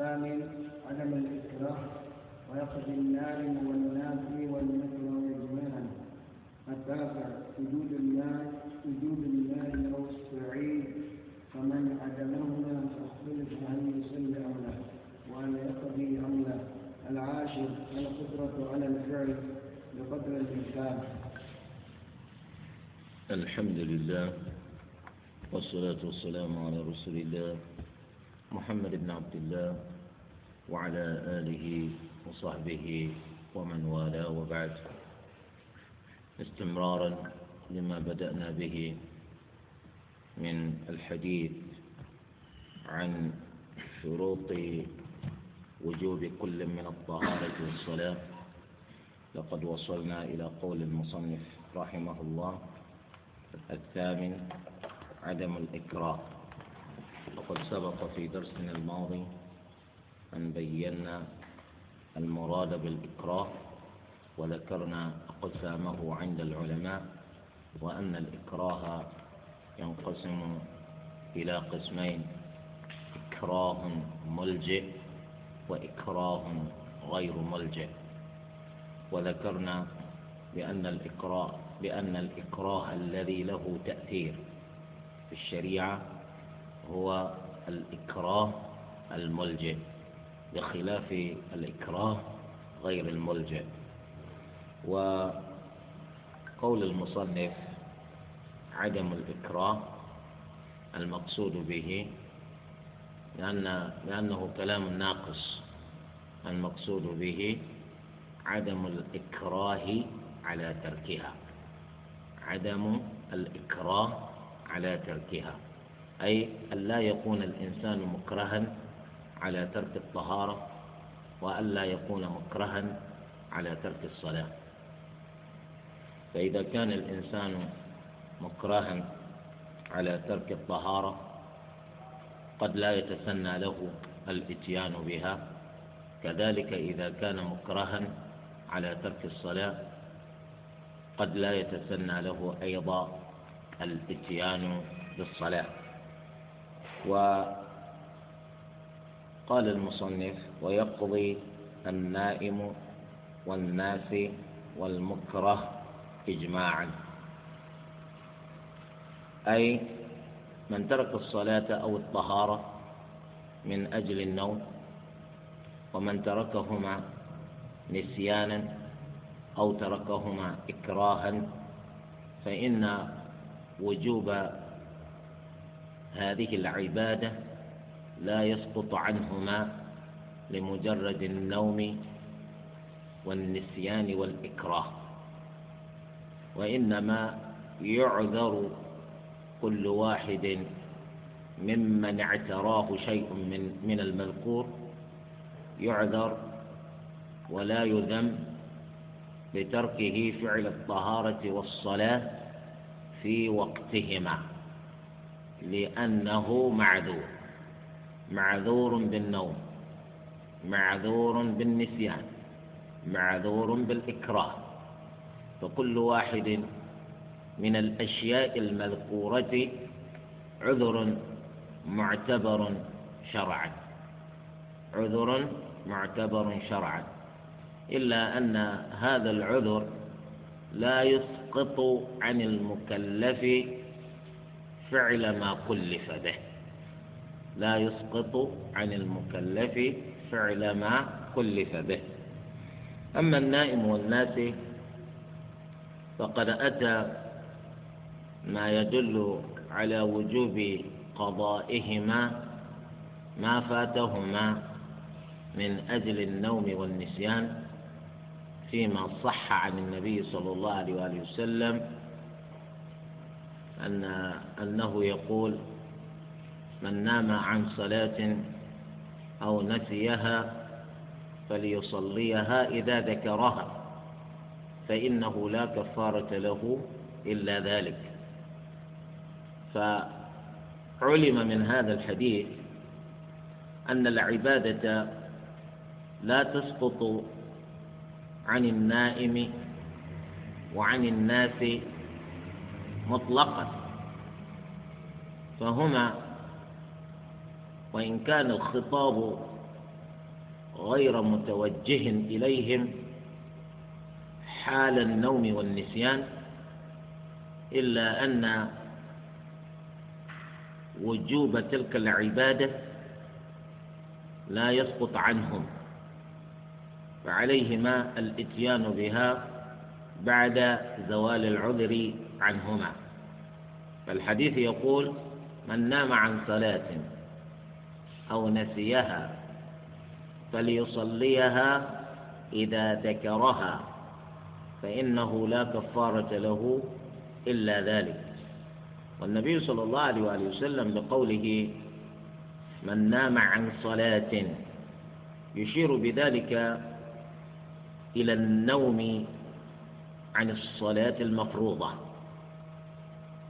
الثامن عدم الإكراه ويقضي النائم والنافي والمكره إجماعا التاسع وجود الماء وجود الماء أو السعيد. فمن عدمهما فاختلف هل يصلي أم لا وهل يقضي أم لا العاشر القدرة على الفعل بقدر الإمكان الحمد لله والصلاة والسلام على رسول الله. محمد بن عبد الله وعلى آله وصحبه ومن والاه وبعد. استمرارا لما بدأنا به من الحديث عن شروط وجوب كل من الطهارة والصلاة. لقد وصلنا إلى قول المصنف رحمه الله الثامن عدم الإكراه. وقد سبق في درسنا الماضي أن بينا المراد بالإكراه وذكرنا أقسامه عند العلماء وأن الإكراه ينقسم إلى قسمين إكراه ملجئ وإكراه غير ملجئ. وذكرنا بأن الإكراه بأن الإكراه الذي له تأثير في الشريعة هو الإكراه الملجئ بخلاف الإكراه غير الملجئ. وقول المصنف عدم الإكراه المقصود به لأن لأنه كلام ناقص. المقصود به عدم الإكراه على تركها. عدم الإكراه على تركها. أي أن لا يكون الإنسان مكرها على ترك الطهارة وأن لا يكون مكرها على ترك الصلاة. فإذا كان الإنسان مكرها على ترك الطهارة قد لا يتسنى له الإتيان بها. كذلك إذا كان مكرها على ترك الصلاة قد لا يتسنى له أيضا الإتيان بالصلاة. وقال المصنف ويقضي النائم والناس والمكره إجماعا. أي من ترك الصلاة أو الطهارة من أجل النوم ومن تركهما نسيانا أو تركهما إكراها فإن وجوب هذه العبادة لا يسقط عنهما لمجرد النوم والنسيان والإكراه وإنما يعذر كل واحد ممن اعتراه شيء من من المذكور يعذر ولا يذم لتركه فعل الطهارة والصلاة في وقتهما. لأنه معذور. معذور بالنوم. معذور بالنسيان. معذور بالإكراه. فكل واحد من الأشياء المذكورة عذر معتبر شرعا. عذر معتبر شرعا. إلا أن هذا العذر لا يسقط عن المكلف فعل ما كلف به. لا يسقط عن المكلف فعل ما كلف به. أما النائم والناس فقد أتى ما يدل على وجوب قضائهما ما فاتهما من أجل النوم والنسيان فيما صح عن النبي صلى الله عليه وآله وسلم أن أنه يقول من نام عن صلاة أو نسيها فليصليها إذا ذكرها فإنه لا كفارة له إلا ذلك. فعلم من هذا الحديث أن العبادة لا تسقط عن النائم وعن الناس مطلقا. فهما وإن كان الخطاب غير متوجه إليهم حال النوم والنسيان إلا أن وجوب تلك العبادة لا يسقط عنهم. فعليهما الإتيان بها بعد زوال العذر عنهما. فالحديث يقول من نام عن صلاة أو نسيها فليصليها إذا ذكرها فإنه لا كفارة له إلا ذلك. والنبي صلى الله عليه وآله وسلم بقوله من نام عن صلاة يشير بذلك إلى النوم عن الصلاة المفروضة.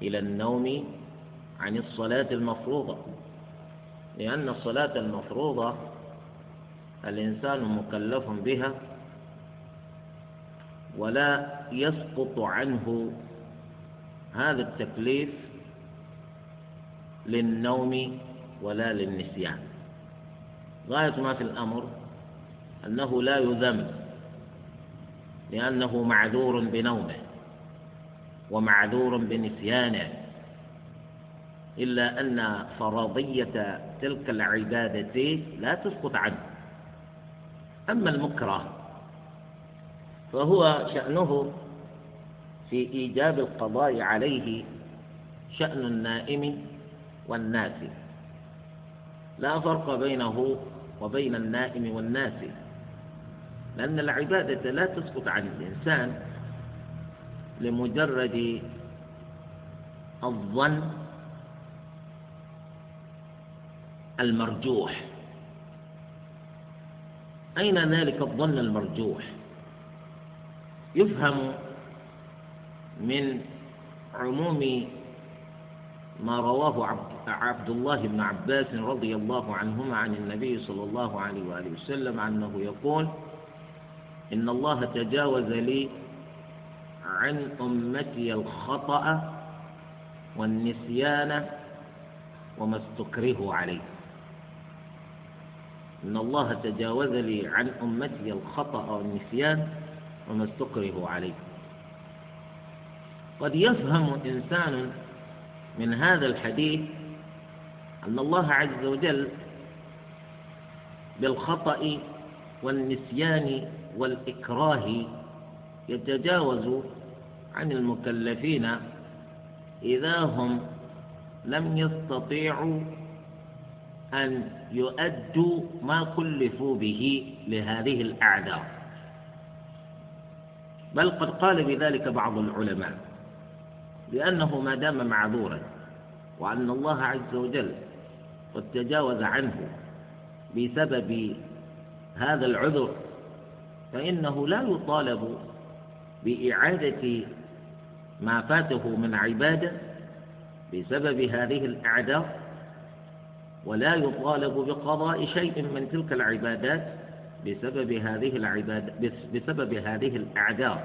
إلى النوم عن الصلاة المفروضة لأن الصلاة المفروضة الإنسان مكلف بها ولا يسقط عنه هذا التكليف للنوم ولا للنسيان. غاية ما في الأمر أنه لا يذم لأنه معذور بنومه. ومعذور بنسيانه إلا أن فرضية تلك العبادة لا تسقط عنه. أما المكره فهو شأنه في إيجاب القضاء عليه شأن النائم والناس. لا فرق بينه وبين النائم والناس لأن العبادة لا تسقط عن الإنسان لمجرد الظن المرجوح. أين ذلك الظن المرجوح؟ يفهم من عموم ما رواه عبد الله بن عباس رضي الله عنهما عن النبي صلى الله عليه وآله وسلم أنه يقول إن الله تجاوز لي عن أمتي الخطأ والنسيان وما استكرهوا عليه. إن الله تجاوز لي عن أمتي الخطأ والنسيان وما استكرهوا عليه. قد يفهم إنسان من هذا الحديث أن الله عز وجل بالخطأ والنسيان والإكراه يتجاوز عن المكلفين إذا هم لم يستطيعوا أن يؤدوا ما كلفوا به لهذه الأعذار. بل قد قال بذلك بعض العلماء لأنه ما دام معذورا وأن الله عز وجل قد تجاوز عنه بسبب هذا العذر فإنه لا يطالب بإعادة ما فاته من عبادة بسبب هذه الأعذار ولا يطالب بقضاء شيء من تلك العبادات بسبب هذه العبادة بسبب هذه الأعذار.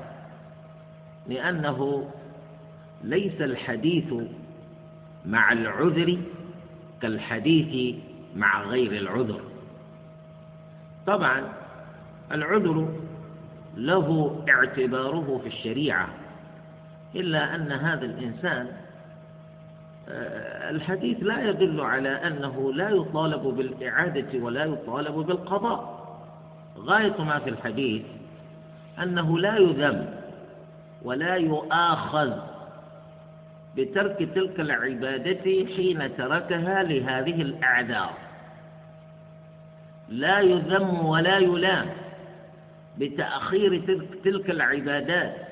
لأنه ليس الحديث مع العذر كالحديث مع غير العذر. طبعا العذر له اعتباره في الشريعة. إلا أن هذا الإنسان آه، الحديث لا يدل على أنه لا يطالب بالإعادة ولا يطالب بالقضاء. غاية ما في الحديث أنه لا يذم ولا يؤاخذ بترك تلك العبادة حين تركها لهذه الأعذار. لا يذم ولا يلام بتأخير تلك العبادات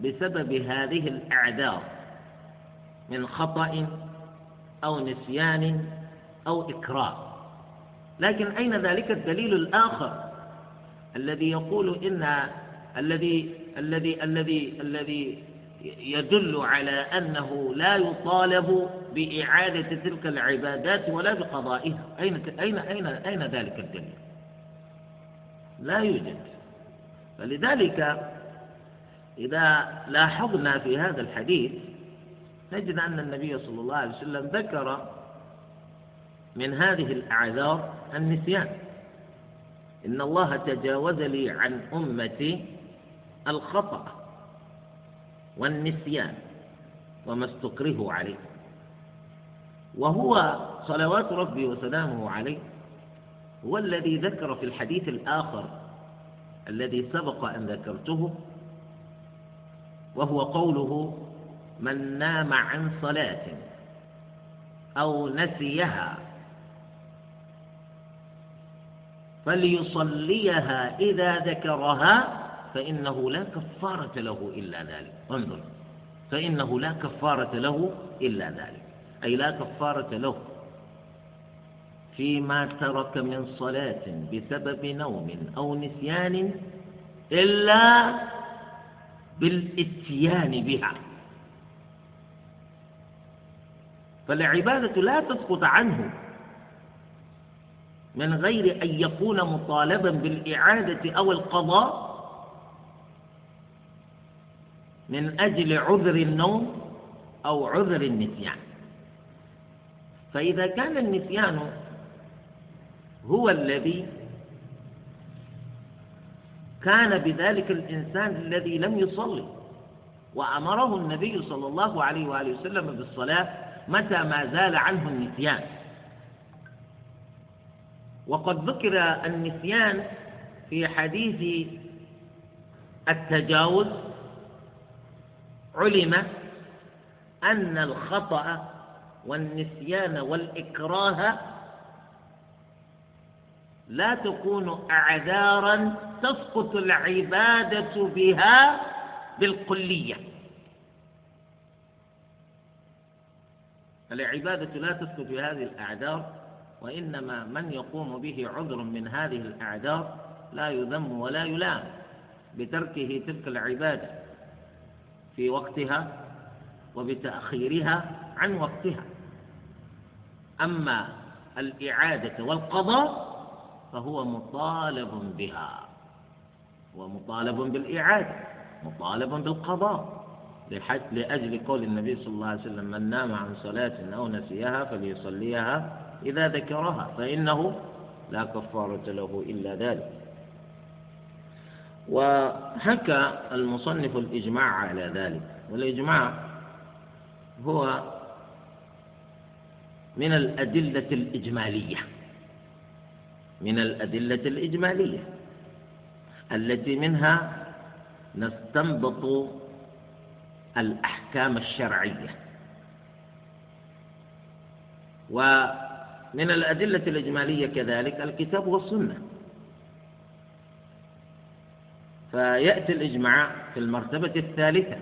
بسبب هذه الأعذار من خطأ أو نسيان أو إكراه. لكن أين ذلك الدليل الآخر الذي يقول إن الذي الذي الذي الذي يدل على أنه لا يطالب بإعادة تلك العبادات ولا بقضائها؟ أين أين أين أين ذلك الدليل؟ لا يوجد. فلذلك إذا لاحظنا في هذا الحديث نجد أن النبي صلى الله عليه وسلم ذكر من هذه الأعذار النسيان. إن الله تجاوز لي عن أمتي الخطأ والنسيان وما استكرهوا عليه. وهو صلوات ربي وسلامه عليه هو الذي ذكر في الحديث الآخر الذي سبق أن ذكرته وهو قوله من نام عن صلاة أو نسيها فليصليها إذا ذكرها فإنه لا كفارة له إلا ذلك. انظر. فإنه لا كفارة له إلا ذلك. أي لا كفارة له فيما ترك من صلاة بسبب نوم أو نسيان إلا بالإتيان بها. فالعبادة لا تسقط عنه من غير أن يكون مطالبا بالإعادة أو القضاء من أجل عذر النوم أو عذر النسيان. فإذا كان النسيان هو الذي كان بذلك الإنسان الذي لم يصلي. وأمره النبي صلى الله عليه وآله وسلم بالصلاة متى ما زال عنه النسيان. وقد ذكر النسيان في حديث التجاوز علم أن الخطأ والنسيان والإكراه لا تكون أعذارا تسقط العبادة بها بالكلية العبادة لا تسقط بهذه الأعذار وإنما من يقوم به عذر من هذه الأعذار لا يذم ولا يلام بتركه تلك العبادة في وقتها وبتأخيرها عن وقتها. أما الإعادة والقضاء فهو مطالب بها. ومطالب بالإعادة مطالب بالقضاء لأجل قول النبي صلى الله عليه وسلم من نام عن صلاة أو نسيها فليصليها إذا ذكرها فإنه لا كفارة له إلا ذلك. وحكى المصنف الإجماع على ذلك والإجماع هو من الأدلة الإجمالية من الأدلة الإجمالية. التي منها نستنبط الأحكام الشرعية. ومن الأدلة الإجمالية كذلك الكتاب والسنة. فيأتي الإجماع في المرتبة الثالثة.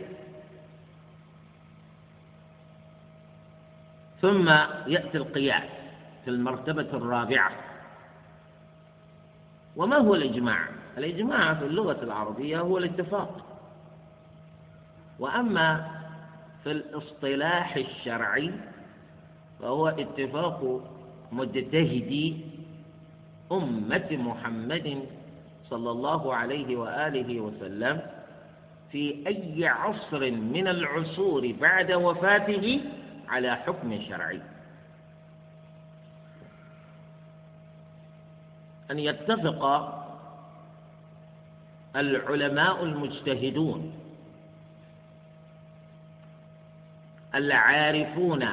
ثم يأتي القياس في المرتبة الرابعة. وما هو الإجماع؟ الإجماع في اللغة العربية هو الاتفاق. وأما في الاصطلاح الشرعي فهو اتفاق مجتهدي أمة محمد صلى الله عليه وآله وسلم في أي عصر من العصور بعد وفاته على حكم شرعي. أن يتفق العلماء المجتهدون العارفون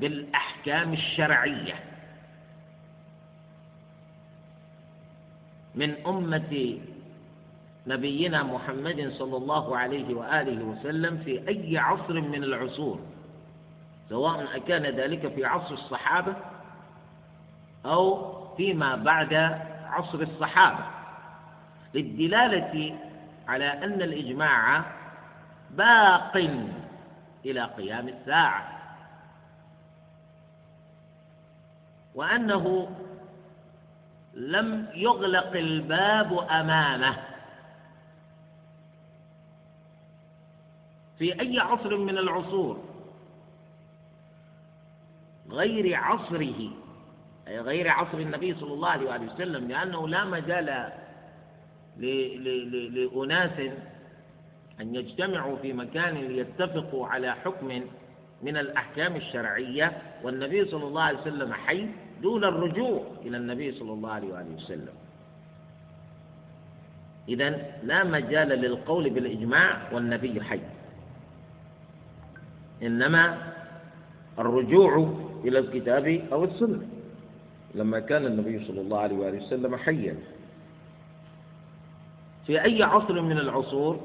بالأحكام الشرعية من أمة نبينا محمد صلى الله عليه وآله وسلم في أي عصر من العصور سواء أكان ذلك في عصر الصحابة أو فيما بعد عصر الصحابة. للدلالة على أن الإجماع باق إلى قيام الساعة. وأنه لم يغلق الباب أمامه. في أي عصر من العصور؟ غير عصره أي غير عصر النبي صلى الله عليه وسلم لأنه لا مجال لأناس أن يجتمعوا في مكان ليتفقوا على حكم من الأحكام الشرعية والنبي صلى الله عليه وسلم حي دون الرجوع إلى النبي صلى الله عليه وسلم. إذا لا مجال للقول بالإجماع والنبي حي. إنما الرجوع إلى الكتاب أو السنة. لما كان النبي صلى الله عليه وسلم حيا. في أي عصر من العصور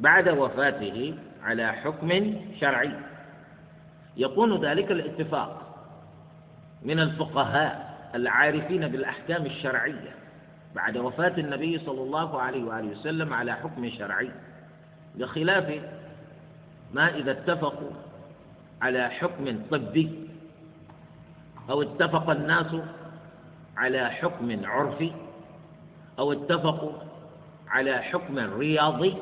بعد وفاته على حكم شرعي. يكون ذلك الاتفاق من الفقهاء العارفين بالأحكام الشرعية بعد وفاة النبي صلى الله عليه وآله وسلم على حكم شرعي بخلاف ما إذا اتفقوا على حكم طبي أو اتفق الناس على حكم عرفي. أو اتفقوا على حكم رياضي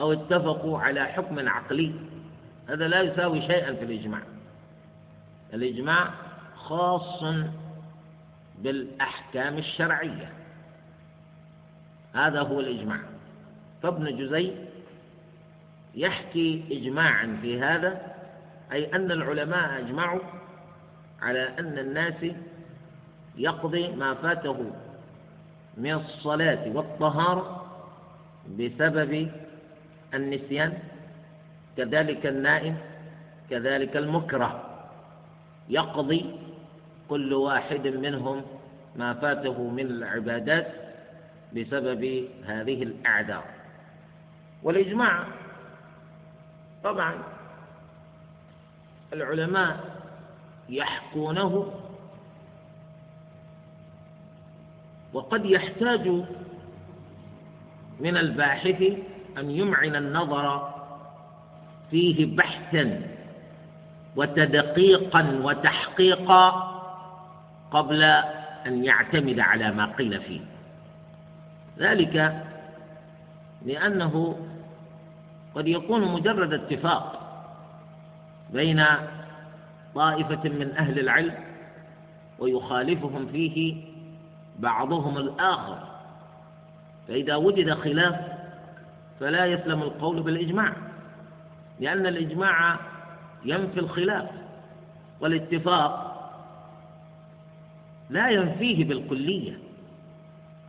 أو اتفقوا على حكم عقلي. هذا لا يساوي شيئا في الإجماع. الإجماع خاص بالأحكام الشرعية. هذا هو الإجماع. فابن جزي يحكي إجماعا في هذا أي أن العلماء أجمعوا على أن الناس يقضي ما فاته من الصلاة والطهارة بسبب النسيان كذلك النائم كذلك المكره. يقضي كل واحد منهم ما فاته من العبادات بسبب هذه الأعذار. والإجماع طبعا العلماء يحكونه وقد يحتاج من الباحث أن يمعن النظر فيه بحثا وتدقيقا وتحقيقا قبل أن يعتمد على ما قيل فيه. ذلك لأنه قد يكون مجرد اتفاق بين طائفة من أهل العلم ويخالفهم فيه بعضهم الآخر. فإذا وجد خلاف فلا يسلم القول بالإجماع لأن الإجماع ينفي الخلاف والاتفاق لا ينفيه بالكلية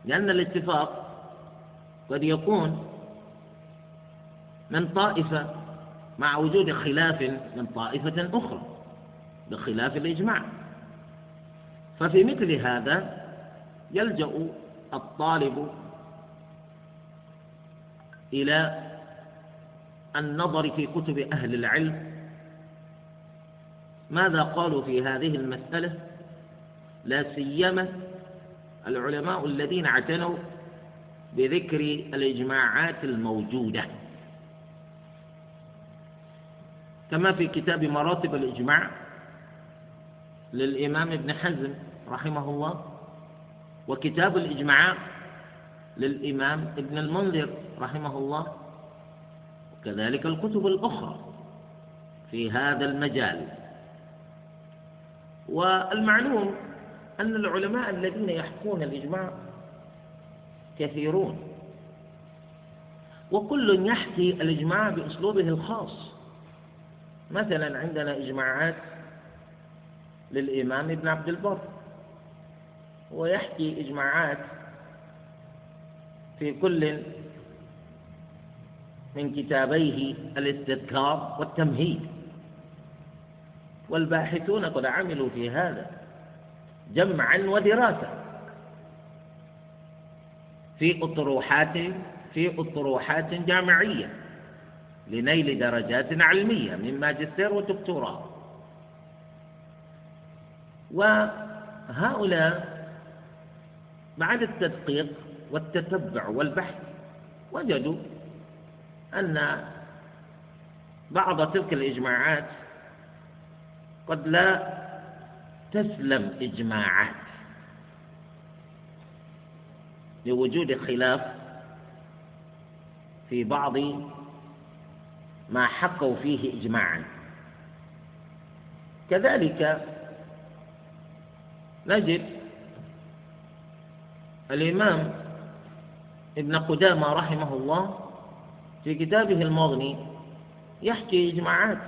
لأن الاتفاق قد يكون من طائفة مع وجود خلاف من طائفة أخرى بخلاف الإجماع. ففي مثل هذا يلجأ الطالب إلى النظر في كتب أهل العلم. ماذا قالوا في هذه المسألة؟ لا سيما العلماء الذين اعتنوا بذكر الإجماعات الموجودة. كما في كتاب مراتب الإجماع للإمام ابن حزم رحمه الله وكتاب الإجماع للإمام ابن المنذر رحمه الله. وكذلك الكتب الأخرى في هذا المجال. والمعلوم أن العلماء الذين يحكون الإجماع كثيرون. وكل يحكي الإجماع بأسلوبه الخاص. مثلا عندنا إجماعات للإمام ابن عبد البر. ويحكي إجماعات في كل من كتابيه الاستذكار والتمهيد. والباحثون قد عملوا في هذا جمعا ودراسة. في أطروحات في أطروحات جامعية لنيل درجات علمية من ماجستير ودكتوراه. وهؤلاء بعد التدقيق والتتبع والبحث. وجدوا أن بعض تلك الإجماعات قد لا تسلم إجماعات لوجود خلاف في بعض ما حكوا فيه إجماعا. كذلك نجد الإمام ابن قدامة رحمه الله في كتابه المغني يحكي إجماعات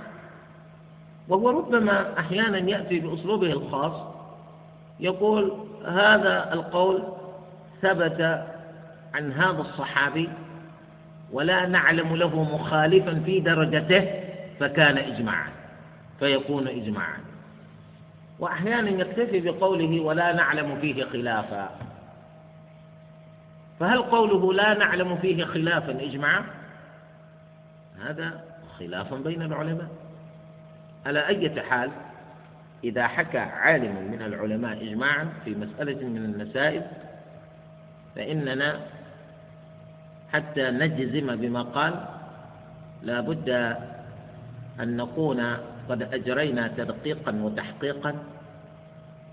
وهو ربما أحيانا يأتي بأسلوبه الخاص يقول هذا القول ثبت عن هذا الصحابي ولا نعلم له مخالفا في درجته فكان إجماعا فيكون إجماعا. وأحيانا يكتفي بقوله ولا نعلم فيه خلافا. فهل قوله لا نعلم فيه خلافا إجماعا هذا خلاف بين العلماء. على أي حال إذا حكى عالم من العلماء إجماعا في مسألة من المسائل فإننا حتى نجزم بما قال. لا بد أن نكون قد أجرينا تدقيقا وتحقيقا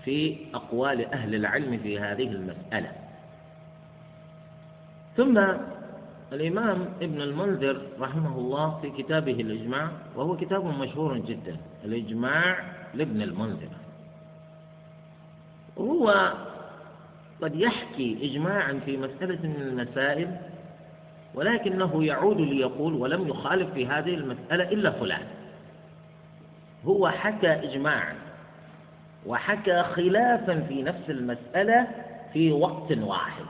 في أقوال أهل العلم في هذه المسألة. ثم الإمام ابن المنذر رحمه الله في كتابه الإجماع وهو كتاب مشهور جدا الإجماع لابن المنذر. هو قد يحكي إجماعا في مسألة من المسائل ولكنه يعود ليقول ولم يخالف في هذه المسألة إلا فلان. هو حكى إجماعا وحكى خلافا في نفس المسألة في وقت واحد.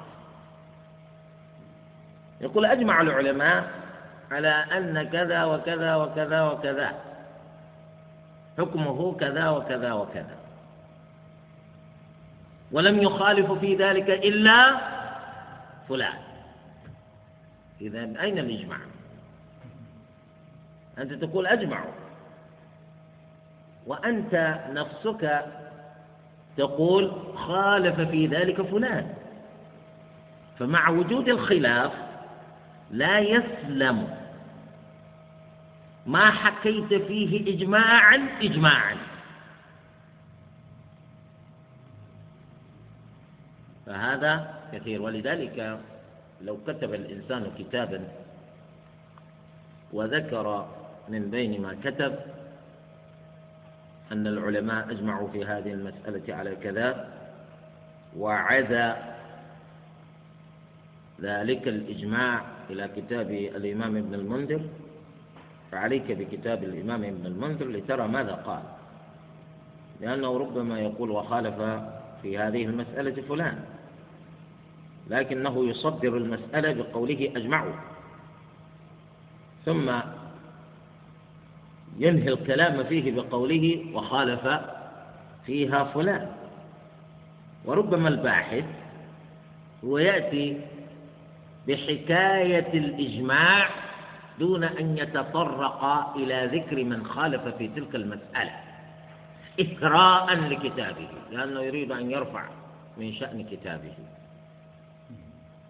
يقول أجمع العلماء على أن كذا وكذا وكذا وكذا. حكمه كذا وكذا وكذا. ولم يخالف في ذلك إلا فلان. إذا أين الإجماع؟ أنت تقول أجمعوا وأنت نفسك تقول خالف في ذلك فلان. فمع وجود الخلاف لا يسلم. ما حكيت فيه إجماعا إجماعا. فهذا كثير. ولذلك لو كتب الإنسان كتابا وذكر من بين ما كتب أن العلماء أجمعوا في هذه المسألة على كذا وعزى ذلك الإجماع إلى كتاب الإمام ابن المنذر. فعليك بكتاب الإمام ابن المنذر لترى ماذا قال. لأنه ربما يقول وخالف في هذه المسألة فلان. لكنه يصدر المسألة بقوله أجمعوا. ثم ينهي الكلام فيه بقوله وخالف فيها فلان. وربما الباحث هو يأتي بحكاية الإجماع دون أن يتطرق إلى ذكر من خالف في تلك المسألة. إثراء لكتابه لأنه يريد أن يرفع من شأن كتابه.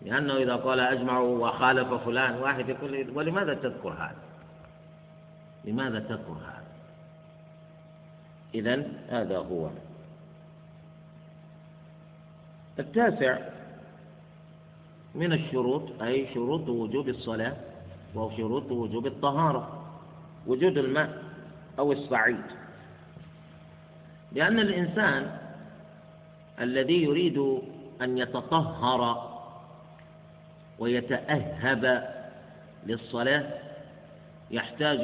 لأنه إذا قال أجمعوا وخالف فلان واحد يقول ولماذا تذكر هذا؟ لماذا تذكر هذا؟ إذا هذا هو. التاسع من الشروط أي شروط وجوب الصلاة وشروط وجوب الطهارة وجود الماء أو الصعيد. لأن الإنسان الذي يريد أن يتطهر ويتأهب للصلاة يحتاج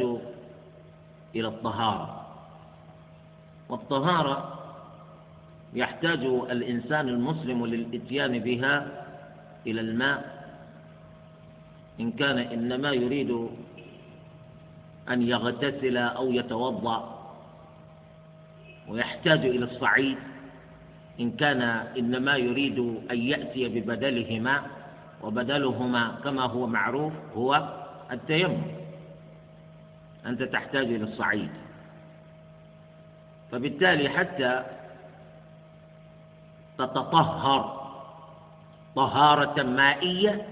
إلى الطهارة. والطهارة يحتاج الإنسان المسلم للإتيان بها إلى الماء. إن كان إنما يريد أن يغتسل أو يتوضأ ويحتاج إلى الصعيد إن كان إنما يريد أن يأتي ببدلهما وبدلهما كما هو معروف هو التيمم. أنت تحتاج إلى الصعيد. فبالتالي حتى تتطهر طهارة مائية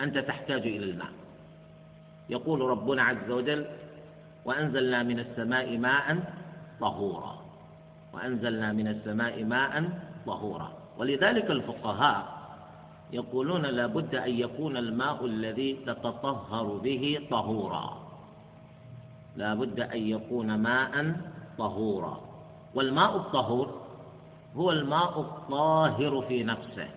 أنت تحتاج إلى الماء. يقول ربنا عز وجل وأنزلنا من السماء ماء طهورا. وأنزلنا من السماء ماء طهورا. ولذلك الفقهاء يقولون لا بد أن يكون الماء الذي تتطهر به طهورا. لا بد أن يكون ماء طهورا. والماء الطهور هو الماء الطاهر في نفسه.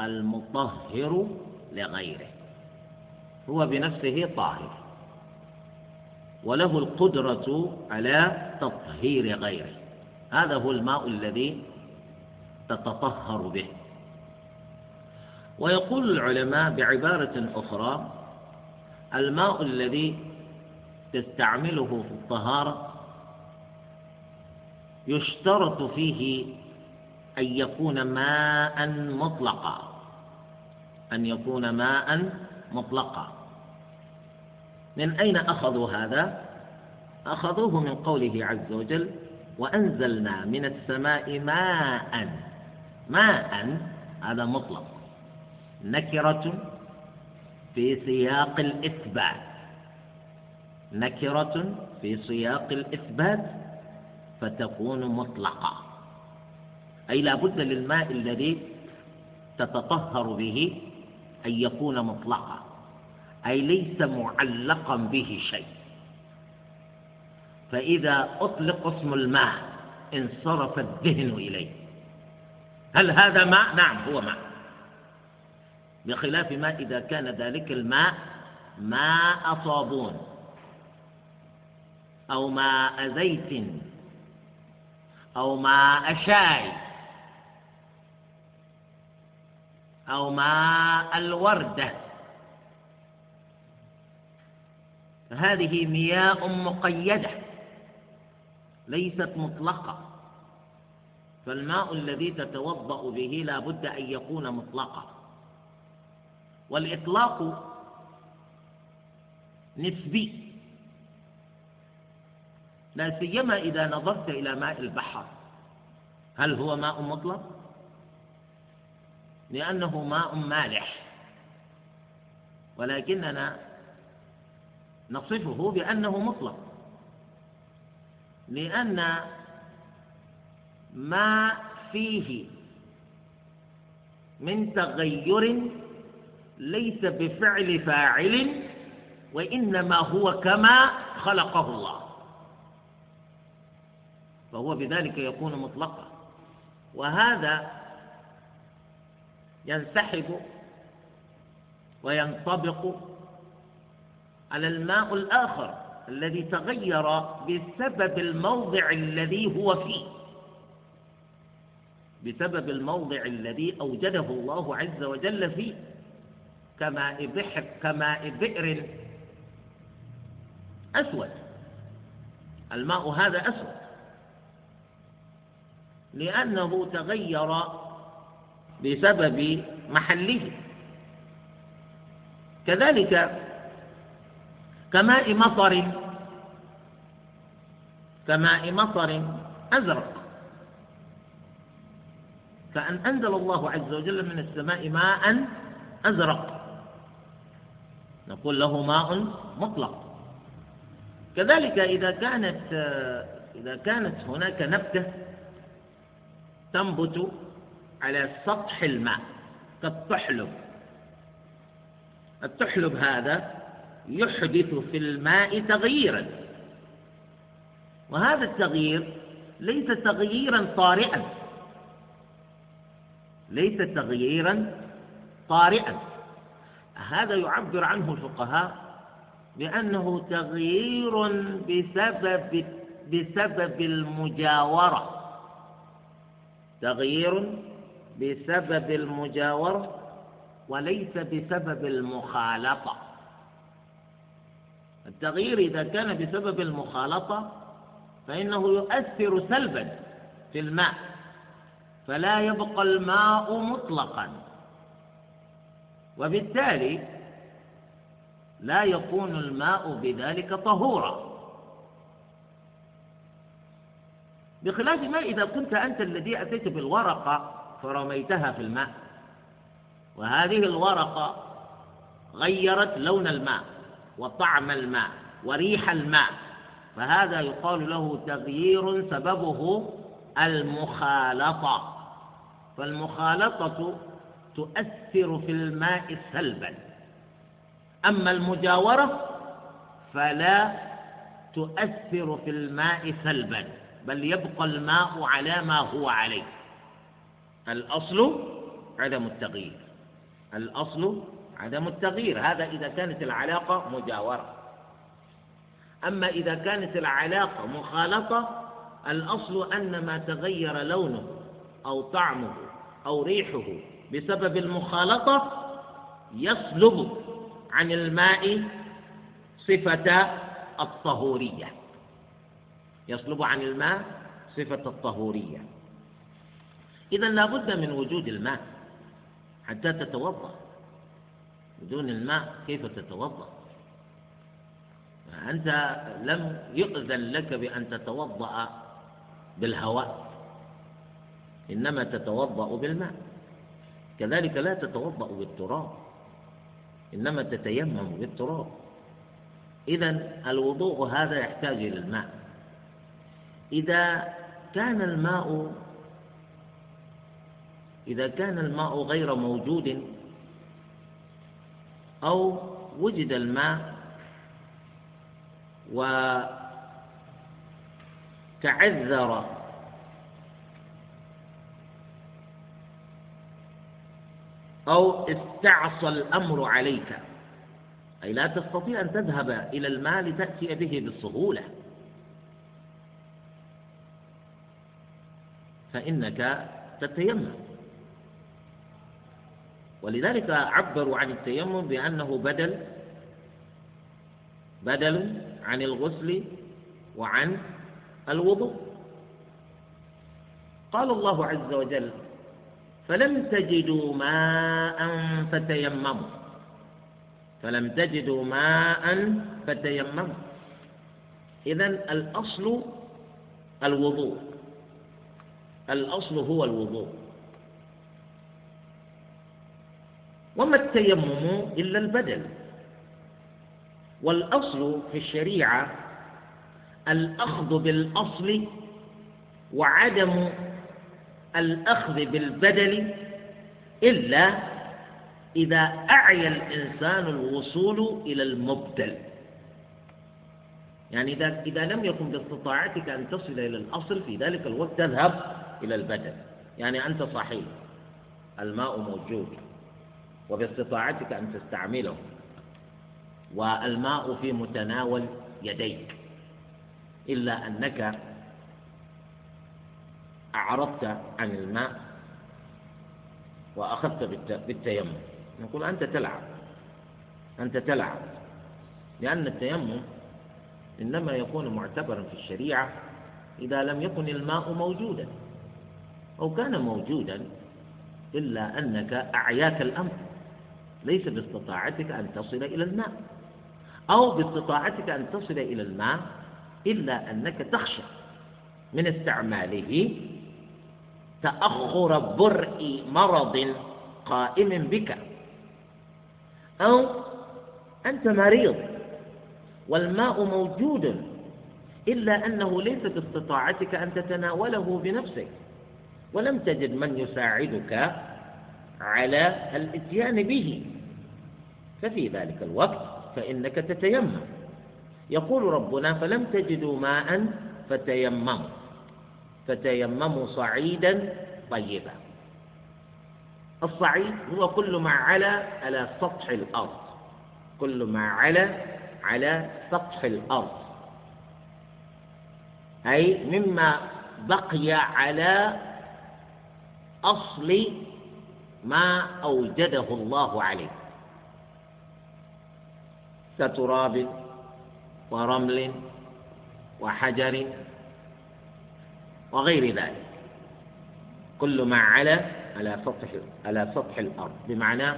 المطهر لغيره. هو بنفسه طاهر. وله القدرة على تطهير غيره. هذا هو الماء الذي تتطهر به. ويقول العلماء بعبارة أخرى الماء الذي تستعمله في الطهارة يشترط فيه أن يكون ماء مطلقا. أن يكون ماء مطلقا. من أين أخذوا هذا؟ أخذوه من قوله عز وجل وأنزلنا من السماء ماء. ماء هذا مطلق. نكرة في سياق الإثبات. نكرة في سياق الإثبات فتكون مطلقة. أي لا بد للماء الذي تتطهر به أن يكون مطلقا. أي ليس معلقا به شيء. فإذا أطلق اسم الماء انصرف الذهن إليه. هل هذا ماء؟ نعم هو ماء. بخلاف ما إذا كان ذلك الماء ماء صابون أو ماء زيت أو ماء شاي. أو ماء الوردة. هذه مياه مقيدة ليست مطلقة. فالماء الذي تتوضأ به لا بد أن يكون مطلقا. والإطلاق نسبي لا سيما إذا نظرت إلى ماء البحر. هل هو ماء مطلق؟ لأنه ماء مالح. ولكننا نصفه بأنه مطلق. لأن ما فيه من تغير ليس بفعل فاعل وإنما هو كما خلقه الله. فهو بذلك يكون مطلقا. وهذا ينسحب وينطبق على الماء الآخر الذي تغير بسبب الموضع الذي هو فيه. بسبب الموضع الذي أوجده الله عز وجل فيه. كماء بحر كماء بئر أسود. الماء هذا أسود. لأنه تغير بسبب محله. كذلك كماء مطر كماء مطر أزرق. كأن أنزل الله عز وجل من السماء ماء أزرق. نقول له ماء مطلق. كذلك إذا كانت إذا كانت هناك نبتة تنبت على سطح الماء كالطحلب التحلب هذا يحدث في الماء تغييرا. وهذا التغيير ليس تغييرا طارئا. ليس تغييرا طارئا. هذا يعبر عنه الفقهاء بأنه تغيير بسبب بسبب المجاورة. تغيير بسبب المجاورة وليس بسبب المخالطة. التغيير إذا كان بسبب المخالطة فإنه يؤثر سلبا في الماء فلا يبقى الماء مطلقا. وبالتالي لا يكون الماء بذلك طهورا. بخلاف ما إذا كنت أنت الذي أتيت بالورقة فرميتها في الماء. وهذه الورقة غيرت لون الماء وطعم الماء وريح الماء. فهذا يقال له تغيير سببه المخالطة. فالمخالطة تؤثر في الماء سلبا. أما المجاورة فلا تؤثر في الماء سلبا بل يبقى الماء على ما هو عليه. الأصل عدم التغيير. الأصل عدم التغيير. هذا إذا كانت العلاقة مجاورة. أما إذا كانت العلاقة مخالطة الأصل أن ما تغير لونه أو طعمه أو ريحه بسبب المخالطة يسلب عن الماء صفة الطهورية. يسلب عن الماء صفة الطهورية. إذا لابد من وجود الماء حتى تتوضأ. بدون الماء كيف تتوضأ؟ أنت لم يؤذن لك بأن تتوضأ بالهواء إنما تتوضأ بالماء. كذلك لا تتوضأ بالتراب إنما تتيمم بالتراب. إذا الوضوء هذا يحتاج إلى الماء. إذا كان الماء إذا كان الماء غير موجود أو وجد الماء وتعذر أو استعصى الأمر عليك أي لا تستطيع أن تذهب إلى الماء لتأتي به بالسهولة فإنك تتيمم. ولذلك عبروا عن التيمم بأنه بدل بدل عن الغسل وعن الوضوء. قال الله عز وجل فلم تجدوا ماء فتيمموا. فلم تجدوا ماء فتيمموا. إذا الأصل الوضوء الأصل هو الوضوء. وما التيمم إلا البدل. والأصل في الشريعة الأخذ بالأصل وعدم الأخذ بالبدل إلا إذا أعيا الإنسان الوصول إلى المبدل. يعني إذا إذا لم يكن باستطاعتك أن تصل إلى الأصل في ذلك الوقت تذهب إلى البدل. يعني أنت صحيح الماء موجود. وباستطاعتك أن تستعمله. والماء في متناول يديك. إلا أنك أعرضت عن الماء وأخذت بالتيمم. نقول أنت تلعب. أنت تلعب. لأن التيمم إنما يكون معتبرا في الشريعة إذا لم يكن الماء موجودا. أو كان موجودا إلا أنك أعياك الأمر. ليس باستطاعتك أن تصل إلى الماء. أو باستطاعتك أن تصل إلى الماء إلا أنك تخشى. من استعماله تأخر برء مرض قائم بك. أو أنت مريض والماء موجود إلا أنه ليس باستطاعتك أن تتناوله بنفسك. ولم تجد من يساعدك على الإتيان به. ففي ذلك الوقت فإنك تتيمم. يقول ربنا فلم تجدوا ماء فتيمموا فتيمموا صعيدا طيبا. الصعيد هو كل ما علا على سطح الأرض كل ما علا على سطح الأرض. أي مما بقي على أصل ما أوجده الله عليه. كتراب ورمل وحجر وغير ذلك. كل ما على على سطح على سطح الأرض. بمعنى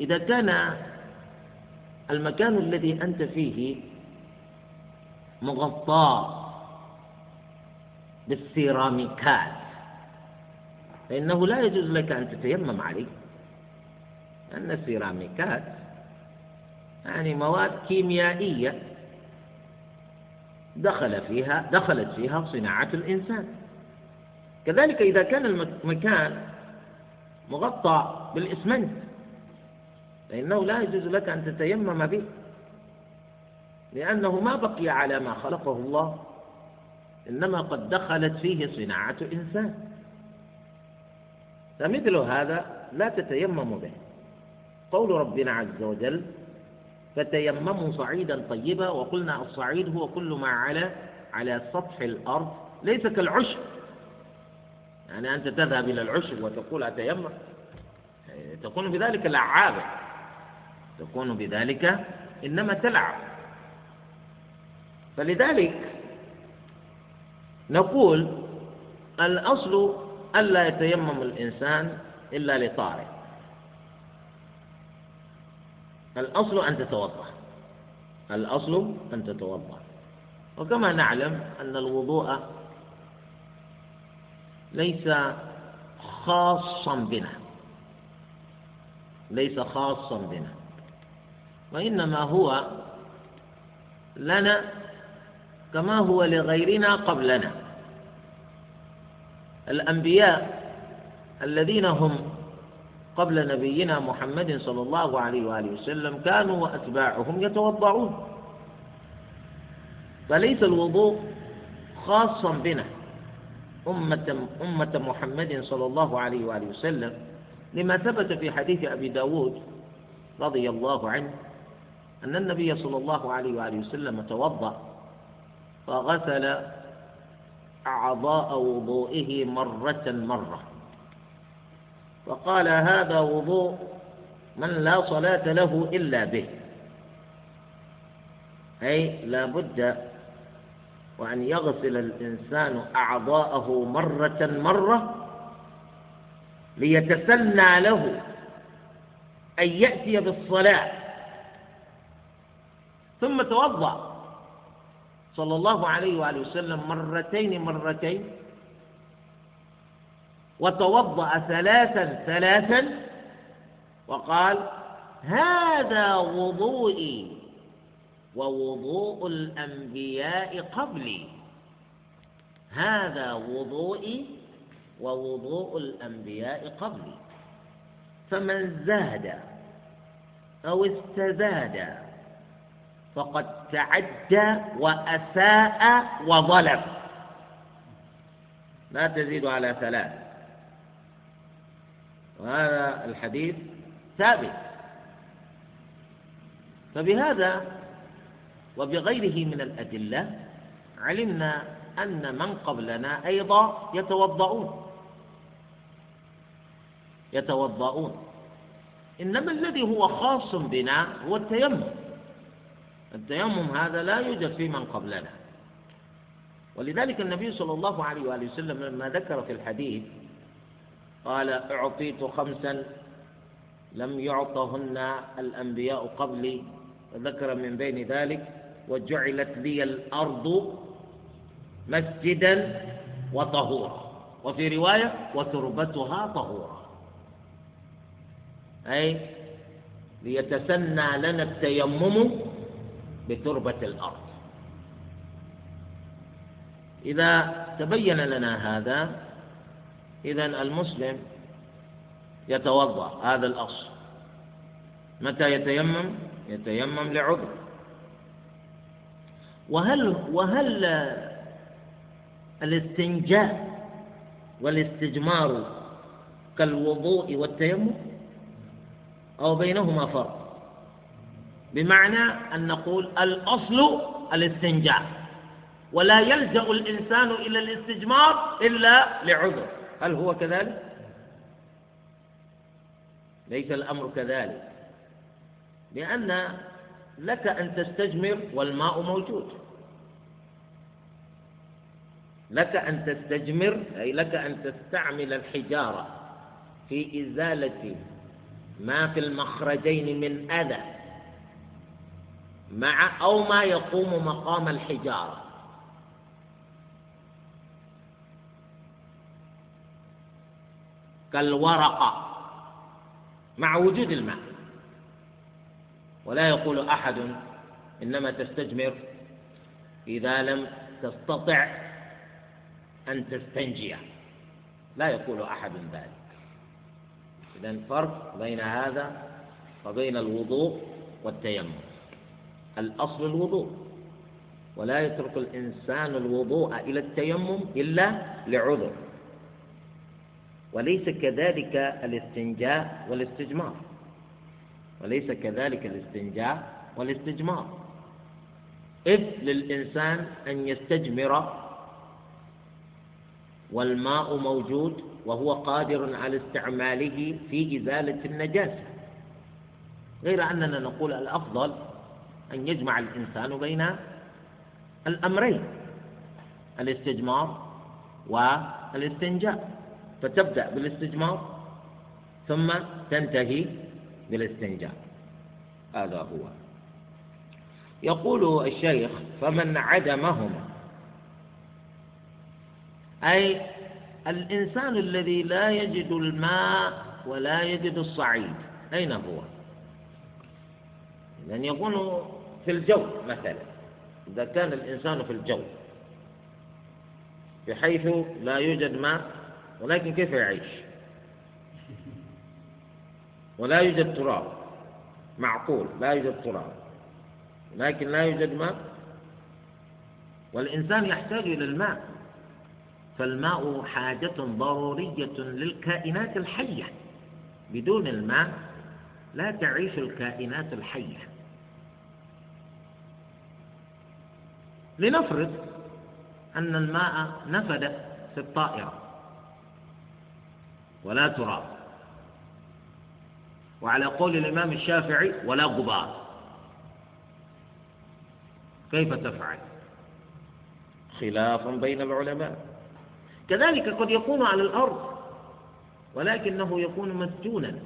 إذا كان المكان الذي أنت فيه مغطى بالسيراميكات فإنه لا يجوز لك أن تتيمم عليه لأن السيراميكات يعني مواد كيميائية دخل فيها دخلت فيها صناعة الإنسان. كذلك إذا كان المكان مغطى بالإسمنت فإنه لا يجوز لك أن تتيمم به لأنه ما بقي على ما خلقه الله إنما قد دخلت فيه صناعة إنسان. فمثل هذا لا تتيمم به. قول ربنا عز وجل فتيمموا صعيدا طيبا وقلنا الصعيد هو كل ما على على سطح الأرض ليس كالعشب. يعني أنت تذهب إلى العشب وتقول أتيمم. تكون بذلك لعابة. تكون بذلك إنما تلعب. فلذلك نقول الأصل ألا يتيمم الإنسان إلا لطارئ. الأصل أن تتوضأ. الأصل أن تتوضأ. وكما نعلم أن الوضوء ليس خاصا بنا. ليس خاصا بنا. وإنما هو لنا كما هو لغيرنا قبلنا. الأنبياء الذين هم قبل نبينا محمد صلى الله عليه وآله وسلم كانوا وأتباعهم يتوضعون. فليس الوضوء خاصا بنا. أمة أمة محمد صلى الله عليه وآله وسلم لما ثبت في حديث أبي داود رضي الله عنه أن النبي صلى الله عليه وآله وسلم توضأ فغسل أعضاء وضوئه مرة مرة. فقال هذا وضوء من لا صلاة له إلا به. أي لا بد وأن يغسل الإنسان أعضاءه مرة مرة ليتسنى له أن يأتي بالصلاة. ثم توضأ. صلى الله عليه وآله وسلم مرتين مرتين وتوضأ ثلاثا ثلاثا وقال هذا وضوئي ووضوء الأنبياء قبلي. هذا وضوئي ووضوء الأنبياء قبلي. فمن زاد أو استزاد فقد تعدى وأساء وظلم. لا تزيد على ثلاث. وهذا الحديث ثابت. فبهذا وبغيره من الأدلة علمنا أن من قبلنا أيضا يتوضؤون. يتوضؤون. إنما الذي هو خاص بنا هو التيمم. التيمم هذا لا يوجد في من قبلنا. ولذلك النبي صلى الله عليه وآله وسلم لما ذكر في الحديث قال أعطيت خمسا لم يعطهن الأنبياء قبلي وذكر من بين ذلك وجعلت لي الأرض مسجدا وطهورا وفي رواية وتربتها طهورا. أي ليتسنى لنا التيمم بتربة الأرض. إذا تبين لنا هذا إذا المسلم يتوضأ هذا الأصل. متى يتيمم؟ يتيمم لعذر. وهل وهل الاستنجاء والاستجمار كالوضوء والتيمم؟ أو بينهما فرق؟ بمعنى أن نقول الأصل الاستنجاء ولا يلجأ الإنسان إلى الاستجمار إلا لعذر. هل هو كذلك؟ ليس الأمر كذلك. لأن لك أن تستجمر والماء موجود. لك أن تستجمر أي لك أن تستعمل الحجارة في إزالة ما في المخرجين من أذى مع أو ما يقوم مقام الحجارة. كالورقة مع وجود الماء. ولا يقول أحد إنما تستجمر إذا لم تستطع أن تستنجي. لا يقول أحد ذلك. إذا فرق بين هذا وبين الوضوء والتيمم. الأصل الوضوء. ولا يترك الإنسان الوضوء إلى التيمم إلا لعذر. وليس كذلك الاستنجاء والاستجمار. وليس كذلك الاستنجاء والاستجمار. إذ للإنسان أن يستجمر والماء موجود وهو قادر على استعماله في إزالة النجاسة. غير أننا نقول الأفضل أن يجمع الإنسان بين الأمرين الاستجمار والاستنجاء. فتبدأ بالاستجمار ثم تنتهي بالاستنجاء. هذا هو. يقول الشيخ فمن عدمهما أي الإنسان الذي لا يجد الماء ولا يجد الصعيد أين هو؟ لأن يكون في الجو مثلا. إذا كان الإنسان في الجو بحيث لا يوجد ماء ولكن كيف يعيش؟ ولا يوجد تراب. معقول لا يوجد تراب. لكن لا يوجد ماء. والإنسان يحتاج إلى الماء. فالماء حاجة ضرورية للكائنات الحية. بدون الماء لا تعيش الكائنات الحية. لنفرض أن الماء نفد في الطائرة. ولا تراب. وعلى قول الإمام الشافعي ولا غبار. كيف تفعل؟ خلاف بين العلماء. كذلك قد يكون على الأرض ولكنه يكون مسجونا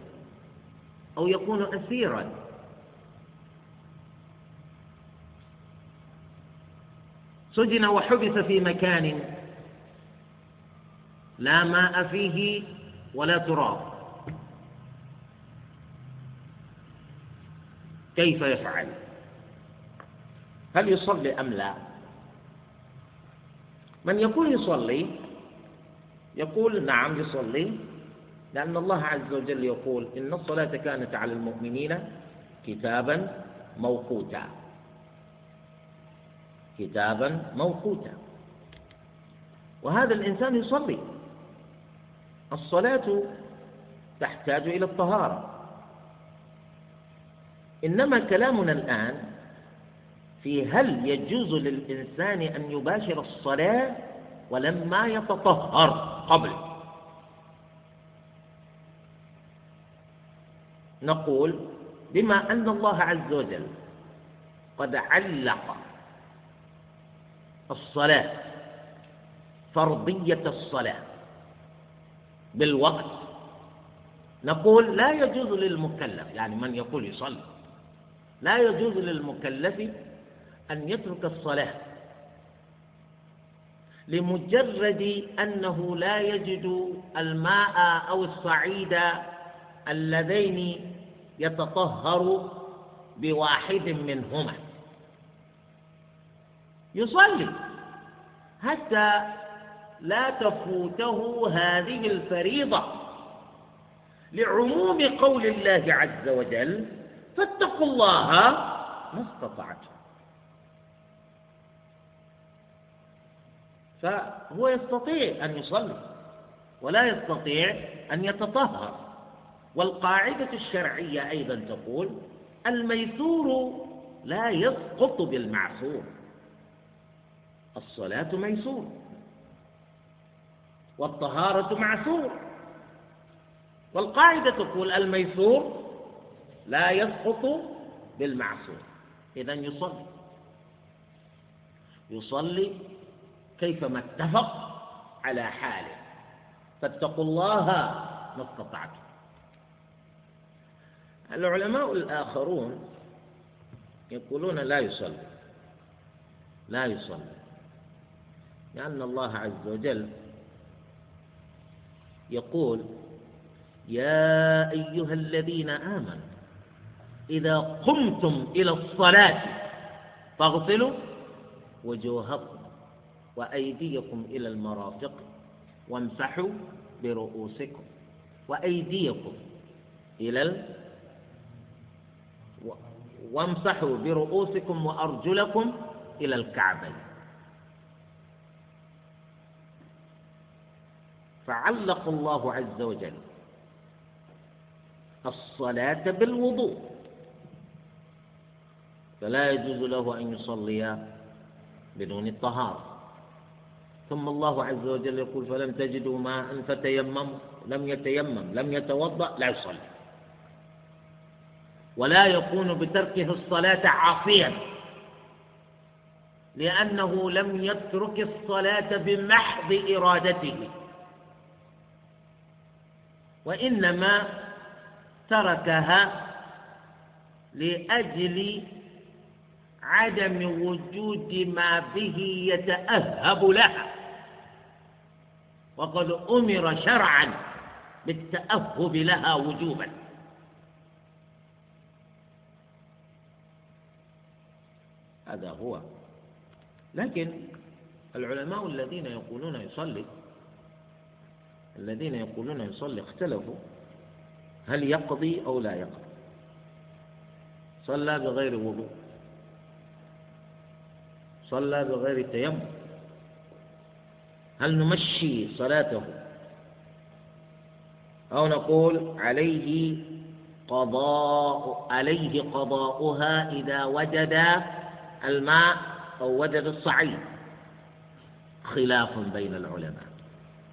أو يكون أسيرا. سجن وحبس في مكان لا ماء فيه ولا تراب. كيف يفعل؟ هل يصلي أم لا؟ من يقول يصلي يقول نعم يصلي لأن الله عز وجل يقول إن الصلاة كانت على المؤمنين كتابا موقوتا. كتابا موقوتا. وهذا الإنسان يصلي. الصلاة تحتاج إلى الطهارة. إنما كلامنا الآن في هل يجوز للإنسان أن يباشر الصلاة ولما يتطهر قبل. نقول بما أن الله عز وجل قد علق الصلاة فرضية الصلاة. بالوقت. نقول لا يجوز للمكلف يعني من يقول يصلي لا يجوز للمكلف أن يترك الصلاة لمجرد أنه لا يجد الماء أو الصعيد اللذين يتطهر بواحد منهما. يصلي حتى لا تفوته هذه الفريضة. لعموم قول الله عز وجل فاتقوا الله ما استطعتم. فهو يستطيع أن يصلي ولا يستطيع أن يتطهر. والقاعدة الشرعية أيضا تقول الميسور لا يسقط بالمعسور الصلاة ميسور. والطهارة معسور. والقاعدة تقول الميسور لا يسقط بالمعسور. إذا يصلي. يصلي كيفما اتفق على حاله. فاتقوا الله ما استطعتم. العلماء الآخرون يقولون لا يصلي. لا يصلي. لأن الله عز وجل يقول يا أيها الذين آمنوا إذا قمتم إلى الصلاة فاغسلوا وجوهكم وأيديكم إلى المرافق وامسحوا برؤوسكم وأيديكم إلى ال... وامسحوا برؤوسكم وأرجلكم إلى الكعبين. فعلق الله عز وجل الصلاة بالوضوء. فلا يجوز له أن يصلي بدون الطهارة. ثم الله عز وجل يقول فلم تجدوا ماء فتيمموا لم يتيمم لم يتوضأ لا يصلي. ولا يكون بتركه الصلاة عاصيا لأنه لم يترك الصلاة بمحض إرادته. وإنما تركها لأجل عدم وجود ما به يتأهب لها. وقد أمر شرعا بالتأهب لها وجوبا. هذا هو. لكن العلماء الذين يقولون يصلي الذين يقولون يصلي اختلفوا هل يقضي أو لا يقضي. صلى بغير وضوء. صلى بغير تيمم. هل نمشي صلاته أو نقول عليه قضاء عليه قضاؤها إذا وجد الماء أو وجد الصعيد. خلاف بين العلماء.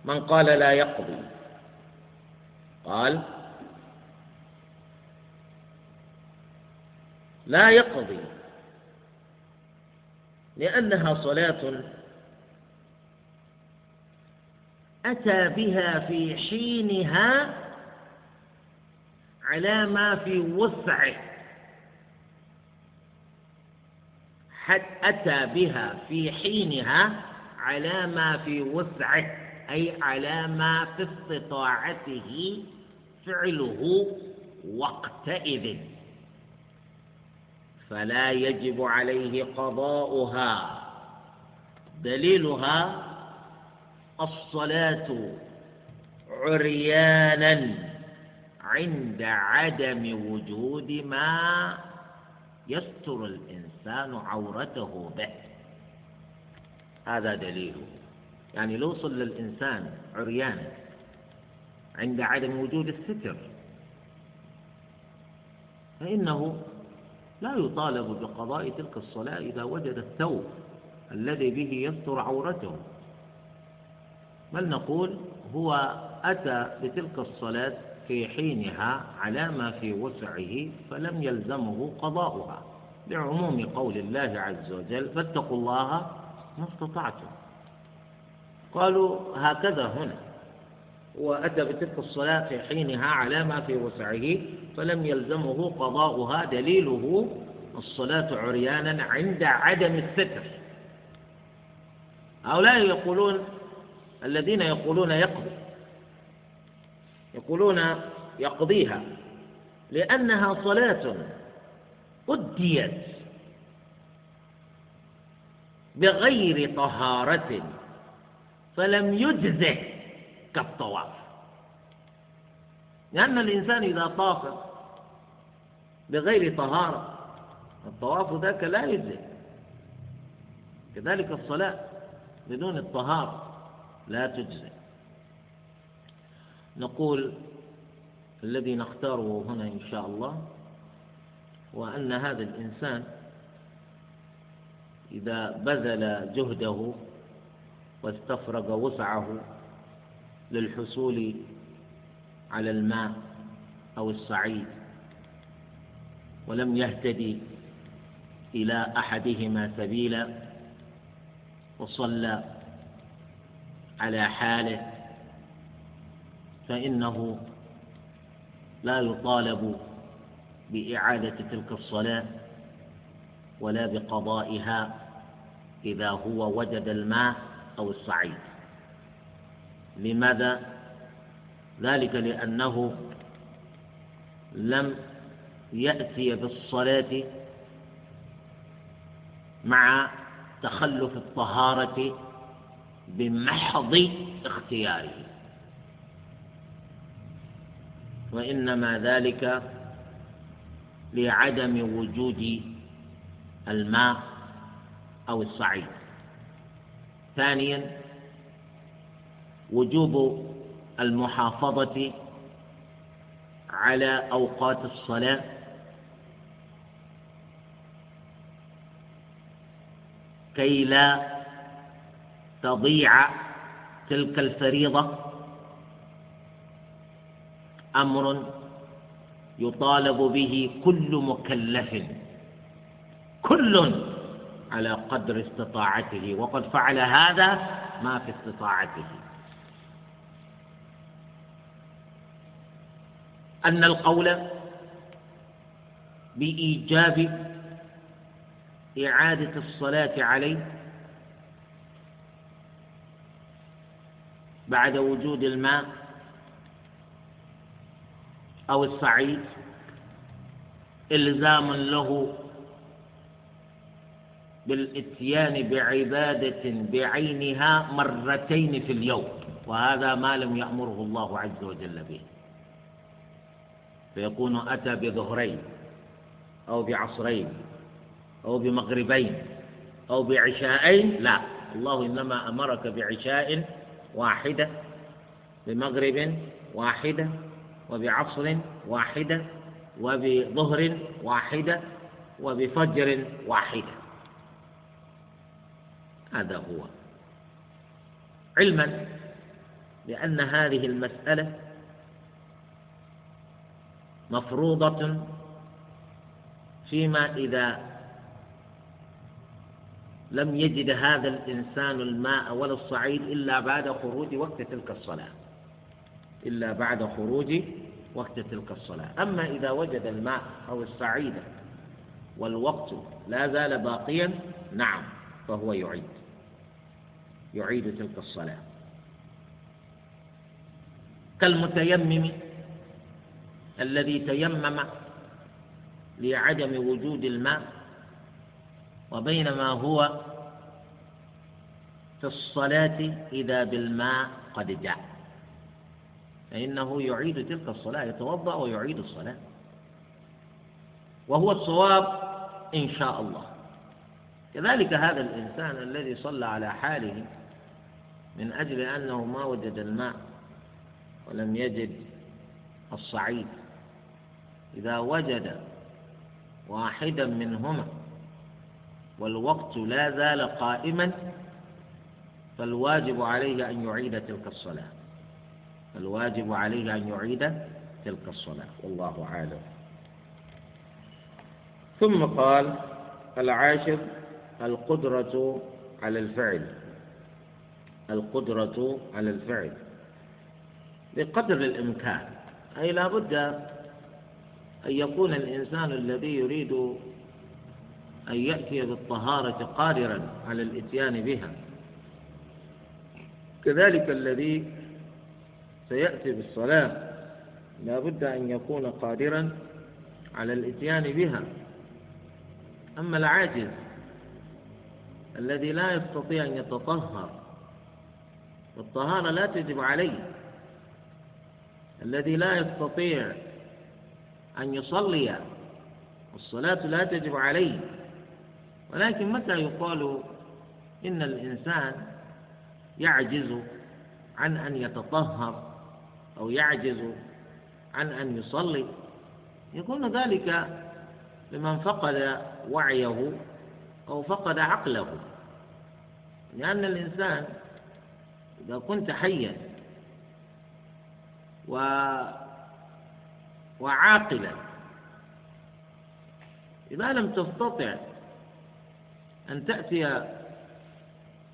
من قال لا يقضي. قال لا يقضي. لأنها صلاة أتى بها في حينها على ما في وسعه. أتى بها في حينها على ما في وسعه. أي على ما في استطاعته فعله وقتئذ. فلا يجب عليه قضاؤها. دليلها الصلاة عريانا عند عدم وجود ما يستر الإنسان عورته به. هذا دليله يعني لو صلى الإنسان عريانا عند عدم وجود الستر فإنه لا يطالب بقضاء تلك الصلاة إذا وجد الثوب الذي به يستر عورته. بل نقول هو أتى بتلك الصلاة في حينها على ما في وسعه فلم يلزمه قضاؤها لعموم قول الله عز وجل فاتقوا الله ما استطعتم. قالوا هكذا هنا. وأتى بتلك الصلاة في حينها على ما في وسعه فلم يلزمه قضاؤها. دليله الصلاة عريانا عند عدم الستر. هؤلاء يقولون الذين يقولون يقضي يقولون يقضيها لأنها صلاة أديت بغير طهارة. فلم يجزه كالطواف. لأن الإنسان إذا طاف بغير طهارة الطواف ذاك لا يجزي كذلك الصلاة بدون الطهارة لا تجزي نقول الذي نختاره هنا إن شاء الله وأن هذا الإنسان إذا بذل جهده واستفرغ وسعه للحصول على الماء أو الصعيد ولم يهتدي إلى أحدهما سبيلا وصلى على حاله فإنه لا يطالب بإعادة تلك الصلاة ولا بقضائها إذا هو وجد الماء أو الصعيد. لماذا؟ ذلك لأنه لم يأتي بالصلاة مع تخلف الطهارة بمحض اختياره. وإنما ذلك لعدم وجود الماء أو الصعيد. ثانيا وجوب المحافظة على أوقات الصلاة. كي لا تضيع تلك الفريضة. أمر يطالب به كل مكلف. كل على قدر استطاعته وقد فعل هذا ما في استطاعته. أن القول بإيجاب إعادة الصلاة عليه بعد وجود الماء أو الصعيد إلزام له بالإتيان بعبادة بعينها مرتين في اليوم وهذا ما لم يأمره الله عز وجل به. فيكون أتى بظهرين أو بعصرين أو بمغربين أو بعشاءين لا. الله إنما أمرك بعشاء واحدة بمغرب واحدة وبعصر واحدة وبظهر واحدة وبفجر واحدة. هذا هو. علما بأن هذه المسألة مفروضة فيما إذا لم يجد هذا الإنسان الماء ولا الصعيد إلا بعد خروج وقت تلك الصلاة. إلا بعد خروج وقت تلك الصلاة. أما إذا وجد الماء أو الصعيد والوقت لا زال باقيا نعم فهو يعيد. يعيد تلك الصلاة. كالمتيمم الذي تيمم لعدم وجود الماء وبينما هو في الصلاة إذا بالماء قد جاء. فإنه يعيد تلك الصلاة يتوضأ ويعيد الصلاة. وهو الصواب إن شاء الله. كذلك هذا الإنسان الذي صلى على حاله من أجل أنه ما وجد الماء ولم يجد الصعيد. إذا وجد واحدا منهما والوقت لا زال قائما فالواجب عليه أن يعيد تلك الصلاة. الواجب عليه أن يعيد تلك الصلاة. والله أعلم. ثم قال العاشر القدرة على الفعل. القدرة على الفعل. بقدر الإمكان. أي لا بد أن يكون الإنسان الذي يريد أن يأتي بالطهارة قادرا على الإتيان بها. كذلك الذي سيأتي بالصلاة لا بد أن يكون قادرا على الإتيان بها. أما العاجز الذي لا يستطيع أن يتطهر والطهارة لا تجب عليه. الذي لا يستطيع أن يصلي والصلاة لا تجب عليه. ولكن متى يقال إن الإنسان يعجز عن أن يتطهر أو يعجز عن أن يصلي؟ يكون ذلك لمن فقد وعيه أو فقد عقله. لأن الإنسان إذا كنت حيا و وعاقلا إذا لم تستطع أن تأتي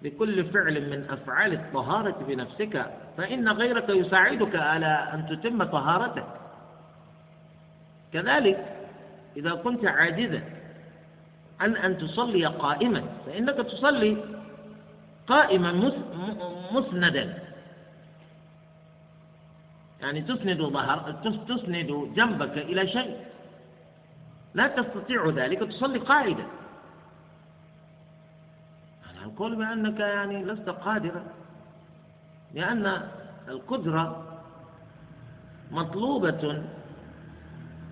بكل فعل من أفعال الطهارة بنفسك فإن غيرك يساعدك على أن تتم طهارتك. كذلك إذا كنت عاجزا عن أن تصلي قائما فإنك تصلي قائما مسندا. يعني تسند ظهر تسند جنبك إلى شيء. لا تستطيع ذلك تصلي قاعدا القول بأنك يعني لست قادرا لأن القدرة مطلوبة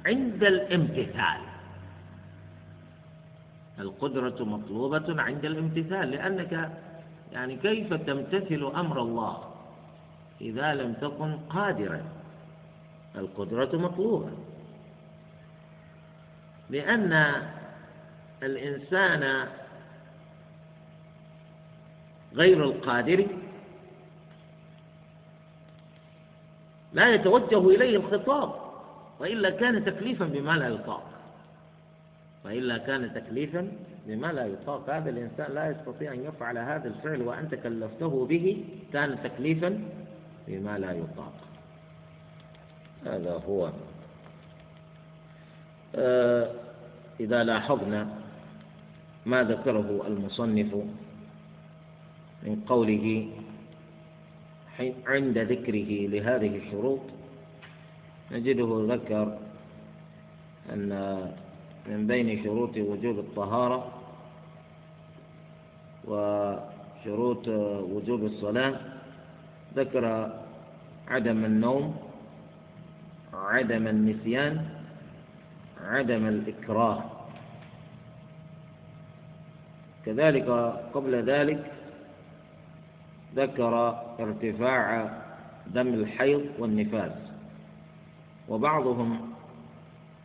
عند الامتثال. القدرة مطلوبة عند الامتثال لأنك يعني كيف تمتثل أمر الله إذا لم تكن قادرا؟ القدرة مطلوبة. لأن الإنسان غير القادر لا يتوجه إليه الخطاب وإلا كان تكليفا بما لا يطاق وإلا كان تكليفا بما لا يطاق. هذا الإنسان لا يستطيع أن يفعل هذا الفعل وأنت كلفته به كان تكليفا بما لا يطاق. هذا هو. آه، إذا لاحظنا ما ذكره المصنف من قوله عند ذكره لهذه الشروط نجده ذكر أن من بين شروط وجوب الطهارة وشروط وجوب الصلاة. ذكر عدم النوم عدم النسيان عدم الإكراه. كذلك قبل ذلك ذكر ارتفاع دم الحيض والنفاس. وبعضهم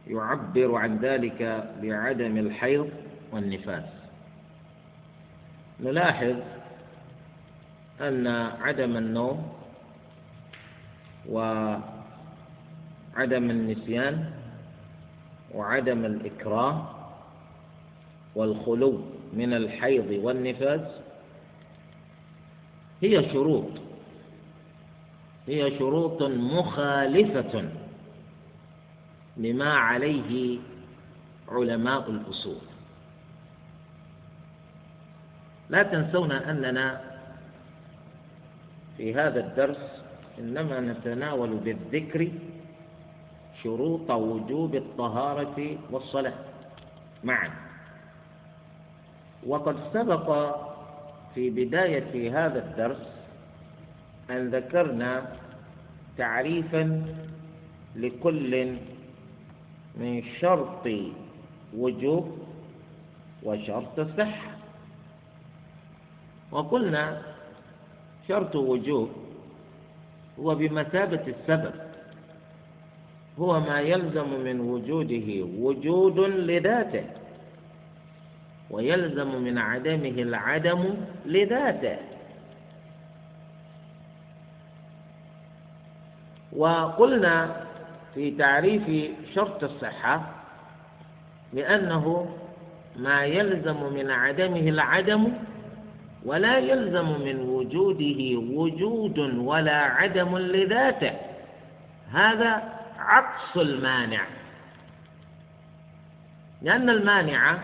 يعبر عن ذلك بعدم الحيض والنفاس. نلاحظ أن عدم النوم وعدم النسيان وعدم الإكراه والخلو من الحيض والنفاس هي شروط هي شروط مخالفة لما عليه علماء الأصول. لا تنسون أننا في هذا الدرس إنما نتناول بالذكر شروط وجوب الطهارة والصلاة. معا. وقد سبق في بداية هذا الدرس أن ذكرنا تعريفا لكل من شرط وجوب وشرط الصحة. وقلنا شرط وجوب هو بمثابة السبب هو ما يلزم من وجوده وجود لذاته ويلزم من عدمه العدم لذاته. وقلنا في تعريف شرط الصحة لأنه ما يلزم من عدمه العدم ولا يلزم من وجوده وجود ولا عدم لذاته. هذا عكس المانع. لأن المانع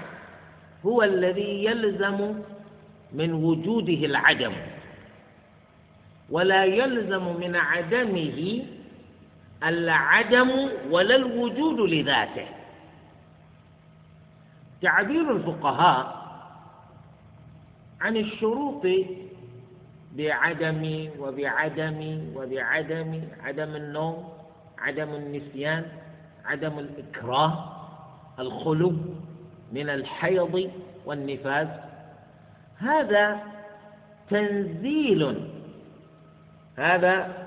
هو الذي يلزم من وجوده العدم. ولا يلزم من عدمه العدم ولا الوجود لذاته. تعبير الفقهاء عن الشروط بعدم وبعدم وبعدم عدم النوم عدم النسيان عدم الإكراه الخلو من الحيض والنفاس. هذا تنزيل هذا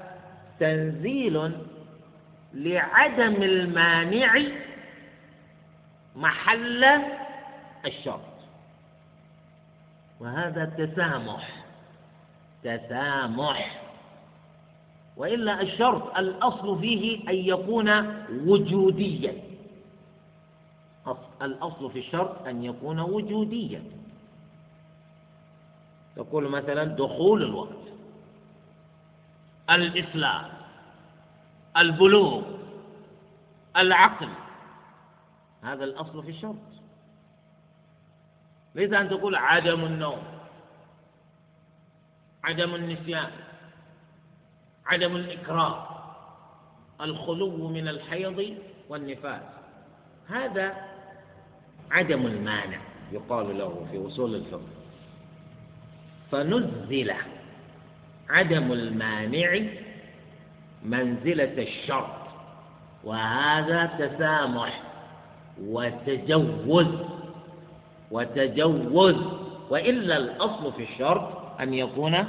تنزيل لعدم المانع محل الشرط. وهذا تسامح. تسامح. وإلا الشرط الأصل فيه أن يكون وجوديا. الأصل في الشرط أن يكون وجوديا. تقول مثلا دخول الوقت. الإسلام البلوغ العقل. هذا الأصل في الشرط. ليس أن تقول عدم النوم عدم النسيان عدم الإكراه الخلو من الحيض والنفاس. هذا عدم المانع يقال له في وصول الفقه. فنزل عدم المانع منزلة الشرط وهذا تسامح وتجوز وتجوز وإلا الأصل في الشرط أن يكون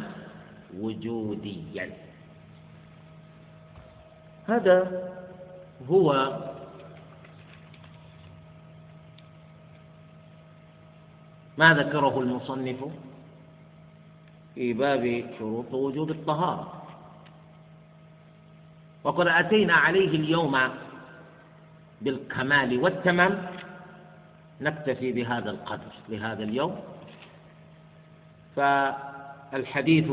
وجوديا. هذا هو ما ذكره المصنف في باب شروط وجوب الطهارة. وقد أتينا عليه اليوم بالكمال والتمام نكتفي بهذا القدر لهذا اليوم. فالحديث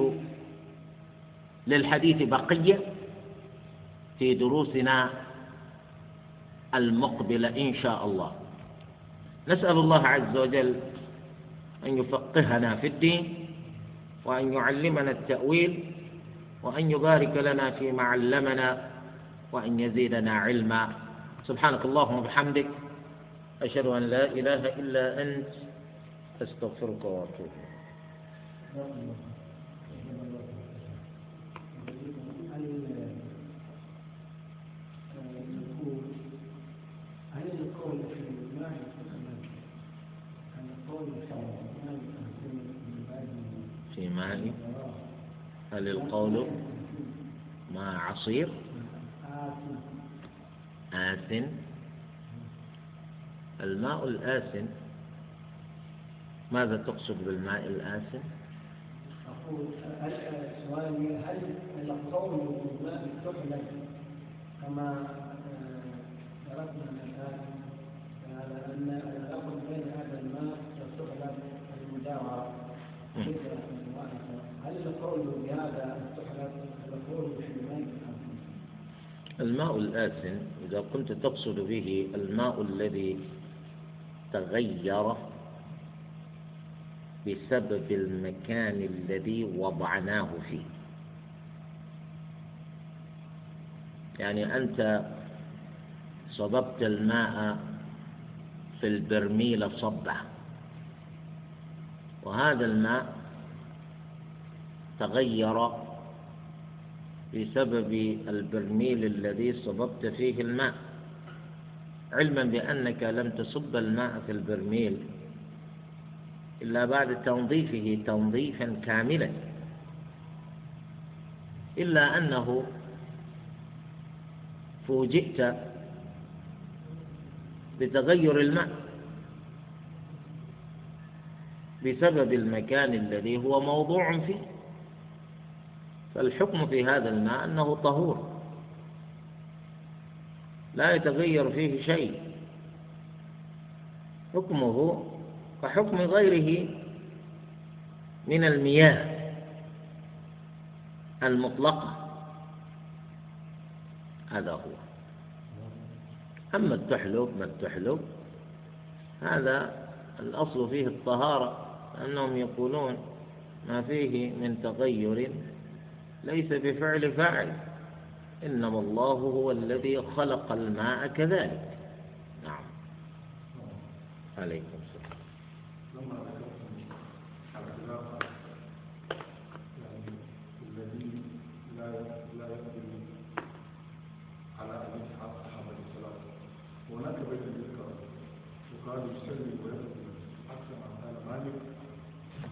للحديث بقية في دروسنا المقبلة إن شاء الله. نسأل الله عز وجل أن يفقهنا في الدين وأن يعلمنا التأويل وأن يبارك لنا فيما علمنا وأن يزيدنا علما. سبحانك اللهم وبحمدك أشهد أن لا إله إلا أنت أستغفرك وأتوب في ماء هل القول مع عصير؟ آسن الماء الآسن ماذا تقصد بالماء الآسن؟ أقول سؤالي هل القول بالماء تحلل كما درسنا الآن على أن الأمر بين هذا الماء تستخدم المداوره هل القول بهذا تحلل القول في الماء الماء الآسن إذا كنت تقصد به الماء الذي تغير بسبب المكان الذي وضعناه فيه. يعني أنت صببت الماء في البرميل صبة وهذا الماء تغير بسبب البرميل الذي صببت فيه الماء. علما بأنك لم تصب الماء في البرميل إلا بعد تنظيفه تنظيفا كاملا إلا أنه فوجئت بتغير الماء بسبب المكان الذي هو موضوع فيه. فالحكم في هذا الماء أنه طهور. لا يتغير فيه شيء. حكمه كحكم غيره من المياه المطلقة. هذا هو. أما التحلب ما التحلب؟ هذا الأصل فيه الطهارة أنهم يقولون ما فيه من تغير ليس بفعل فاعل. إنما الله هو الذي خلق الماء كذلك. نعم. عليكم السلام. هناك بيت الذكر وقال يسلم ويسلم حتى ما قال مالك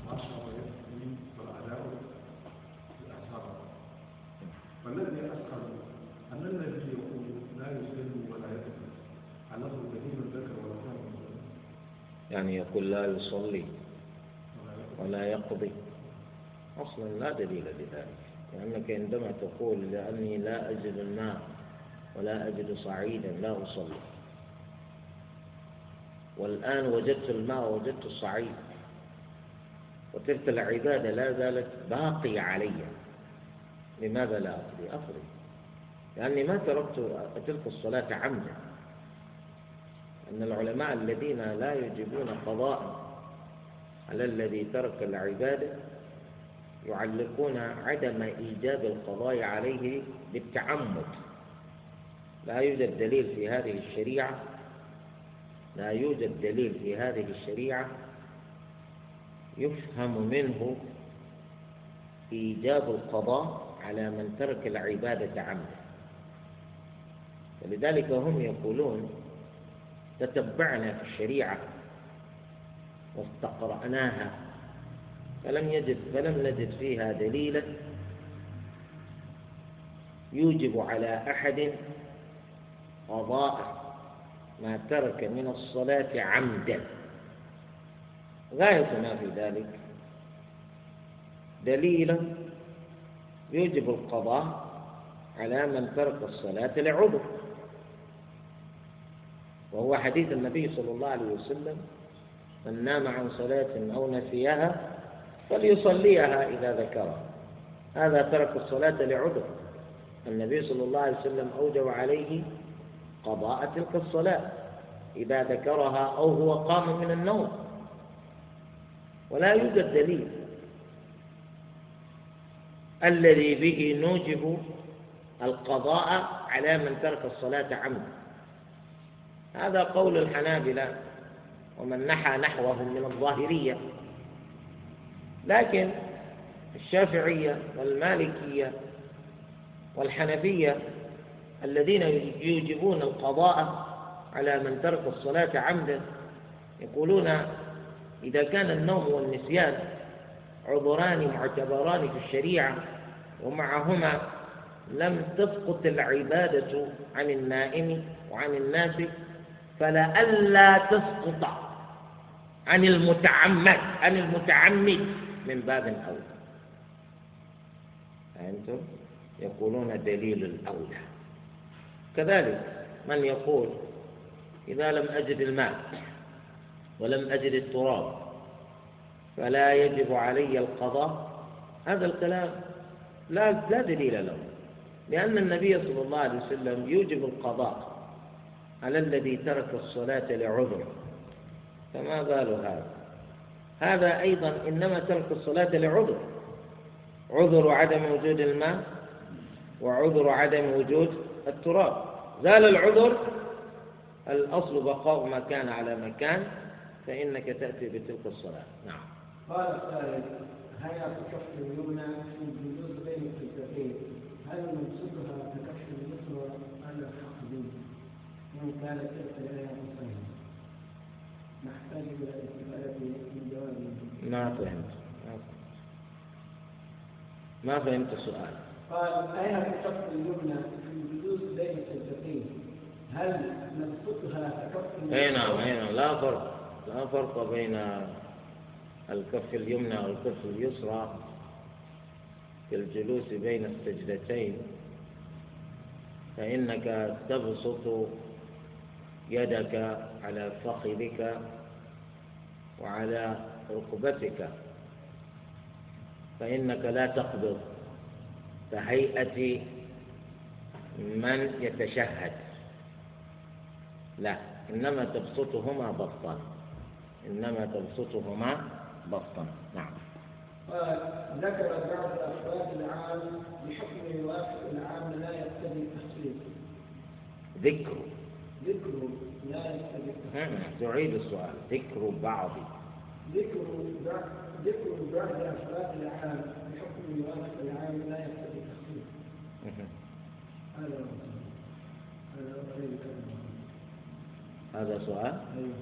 ما شاء ويسلم والعداء لأصحابه فالذي أسأل أن الذي يقول لا يسلم ولا يسلم على دليل الذكر ولا كان يعني يقول لا يصلي ولا يقضي. أصلا لا دليل لذلك لأنك عندما تقول لأني لا أجد الماء ولا أجد صعيدا لا أصلي. والآن وجدت الماء وجدت الصعيد. وتلك العبادة لا زالت باقية علي. لماذا لا أقضي؟ أقضي. لأني ما تركت تلك الصلاة عمدا. أن العلماء الذين لا يجيبون قضاء على الذي ترك العبادة يعلقون عدم إيجاب القضاء عليه بالتعمد. لا يوجد دليل في هذه الشريعة لا يوجد دليل في هذه الشريعة يفهم منه إيجاب القضاء على من ترك العبادة عمدا. ولذلك هم يقولون تتبعنا في الشريعة واستقرأناها. فلم يجد فلم نجد فيها دليلا يوجب على أحد قضاء ما ترك من الصلاة عمدا. غاية ما في ذلك دليلا يوجب القضاء على من ترك الصلاة لعذر وهو حديث النبي صلى الله عليه وسلم من نام عن صلاة أو نسيها فليصليها إذا ذكرها هذا ترك الصلاة لعذر. النبي صلى الله عليه وسلم أوجب عليه قضاء تلك الصلاة إذا ذكرها أو هو قام من النوم. ولا يوجد دليل الذي به نوجب القضاء على من ترك الصلاة عمدا. هذا قول الحنابلة ومن نحى نحوهم من الظاهرية. لكن الشافعية والمالكية والحنفية الذين يوجبون القضاء على من ترك الصلاة عمدا يقولون إذا كان النوم والنسيان عذران معتبران في الشريعة ومعهما لم تسقط العبادة عن النائم وعن الناس فلئلا تسقط عن المتعمد عن المتعمد من باب أولى. فهمتم؟ يقولون دليل الأولى. كذلك من يقول إذا لم أجد الماء ولم أجد التراب فلا يجب علي القضاء هذا الكلام لا لا دليل له. لأن النبي صلى الله عليه وسلم يوجب القضاء على الذي ترك الصلاة لعذر. فما بال هذا؟ هذا أيضا إنما ترك الصلاة لعذر. عذر عدم وجود الماء وعذر عدم وجود التراب. زال العذر الأصل بقاء ما كان على مكان فإنك تأتي بتلك الصلاة. نعم. قال الثالث هيا كف اليمنى في الجلوس بين الكتفين. هل نمسكها ككف اليسرى الفخذ إن كانت مصيبة نحتاج إلى الاستفادة من جوابه ما فهمت. ما فهمت السؤال قال هيا كف اليمنى في الجلوس بين الكتفين هل نمسكها ككف أي نعم أي نعم. لا فرق. لا فرق بين الكف اليمنى والكف اليسرى في الجلوس بين السجدتين. فإنك تبسط يدك على فخذك وعلى ركبتك. فإنك لا تقبض كهيئة من يتشهد. لا إنما تبسطهما بسطا إنما تبسطهما بسطا نعم. قال ذكر بعض أفراد العام بحكم يوافق العام لا يقتضي التخصيص ذكر. تعيد السؤال. ذكر بعض. ذكر بعض ذكر بعض أفراد العام بحكم يوافق العام لا يقتضي التخصيص. هذا هذا سؤال؟ أيوه.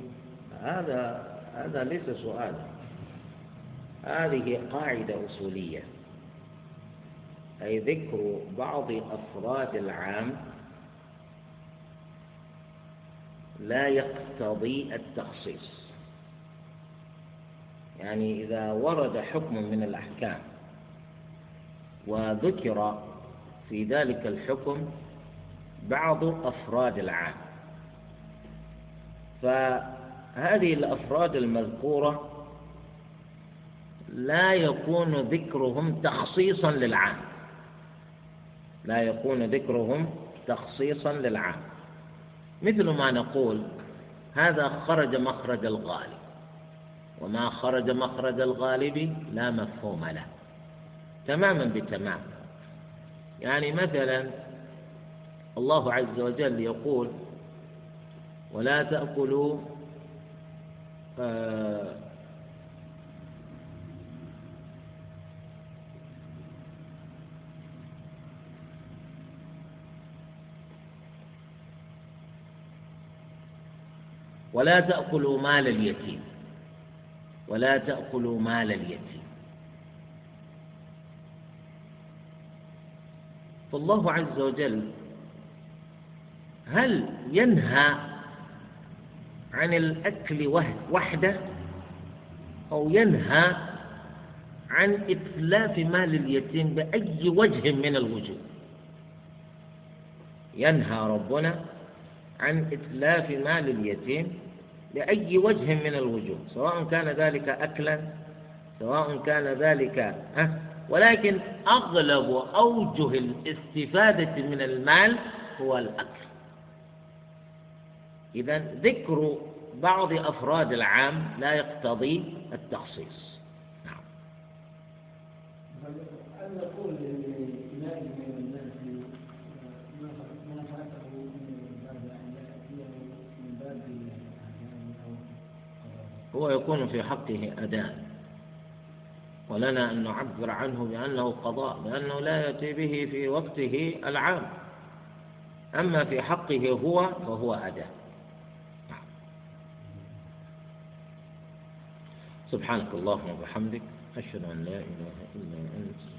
هذا هذا ليس سؤالا هذه قاعدة أصولية. أي ذكر بعض أفراد العام لا يقتضي التخصيص. يعني إذا ورد حكم من الأحكام وذكر في ذلك الحكم بعض أفراد العام فهذه الأفراد المذكورة لا يكون ذكرهم تخصيصا للعام. لا يكون ذكرهم تخصيصا للعام. مثل ما نقول هذا خرج مخرج الغالب. وما خرج مخرج الغالب لا مفهوم له. تماما بتمام. يعني مثلا الله عز وجل يقول ولا تأكلوا آه ولا تأكلوا مال اليتيم. ولا تأكلوا مال اليتيم. فالله عز وجل هل ينهى عن الأكل وحده أو ينهى عن إتلاف مال اليتيم بأي وجه من الوجوه؟ ينهى ربنا عن إتلاف مال اليتيم بأي وجه من الوجوه سواء كان ذلك أكلا سواء كان ذلك أه ولكن أغلب أوجه الاستفادة من المال هو الأكل. إذا ذكر بعض أفراد العام لا يقتضي التخصيص. نعم هل نقول لنائب من الناس ما فاته من باب ان ياتيه من باب هو يكون في حقه أداء. ولنا أن نعبر عنه بأنه قضاء لأنه لا يأتي به في وقته العام. أما في حقه هو فهو أداء. سبحانك اللهم وبحمدك أشهد أن لا إله إلا أنت.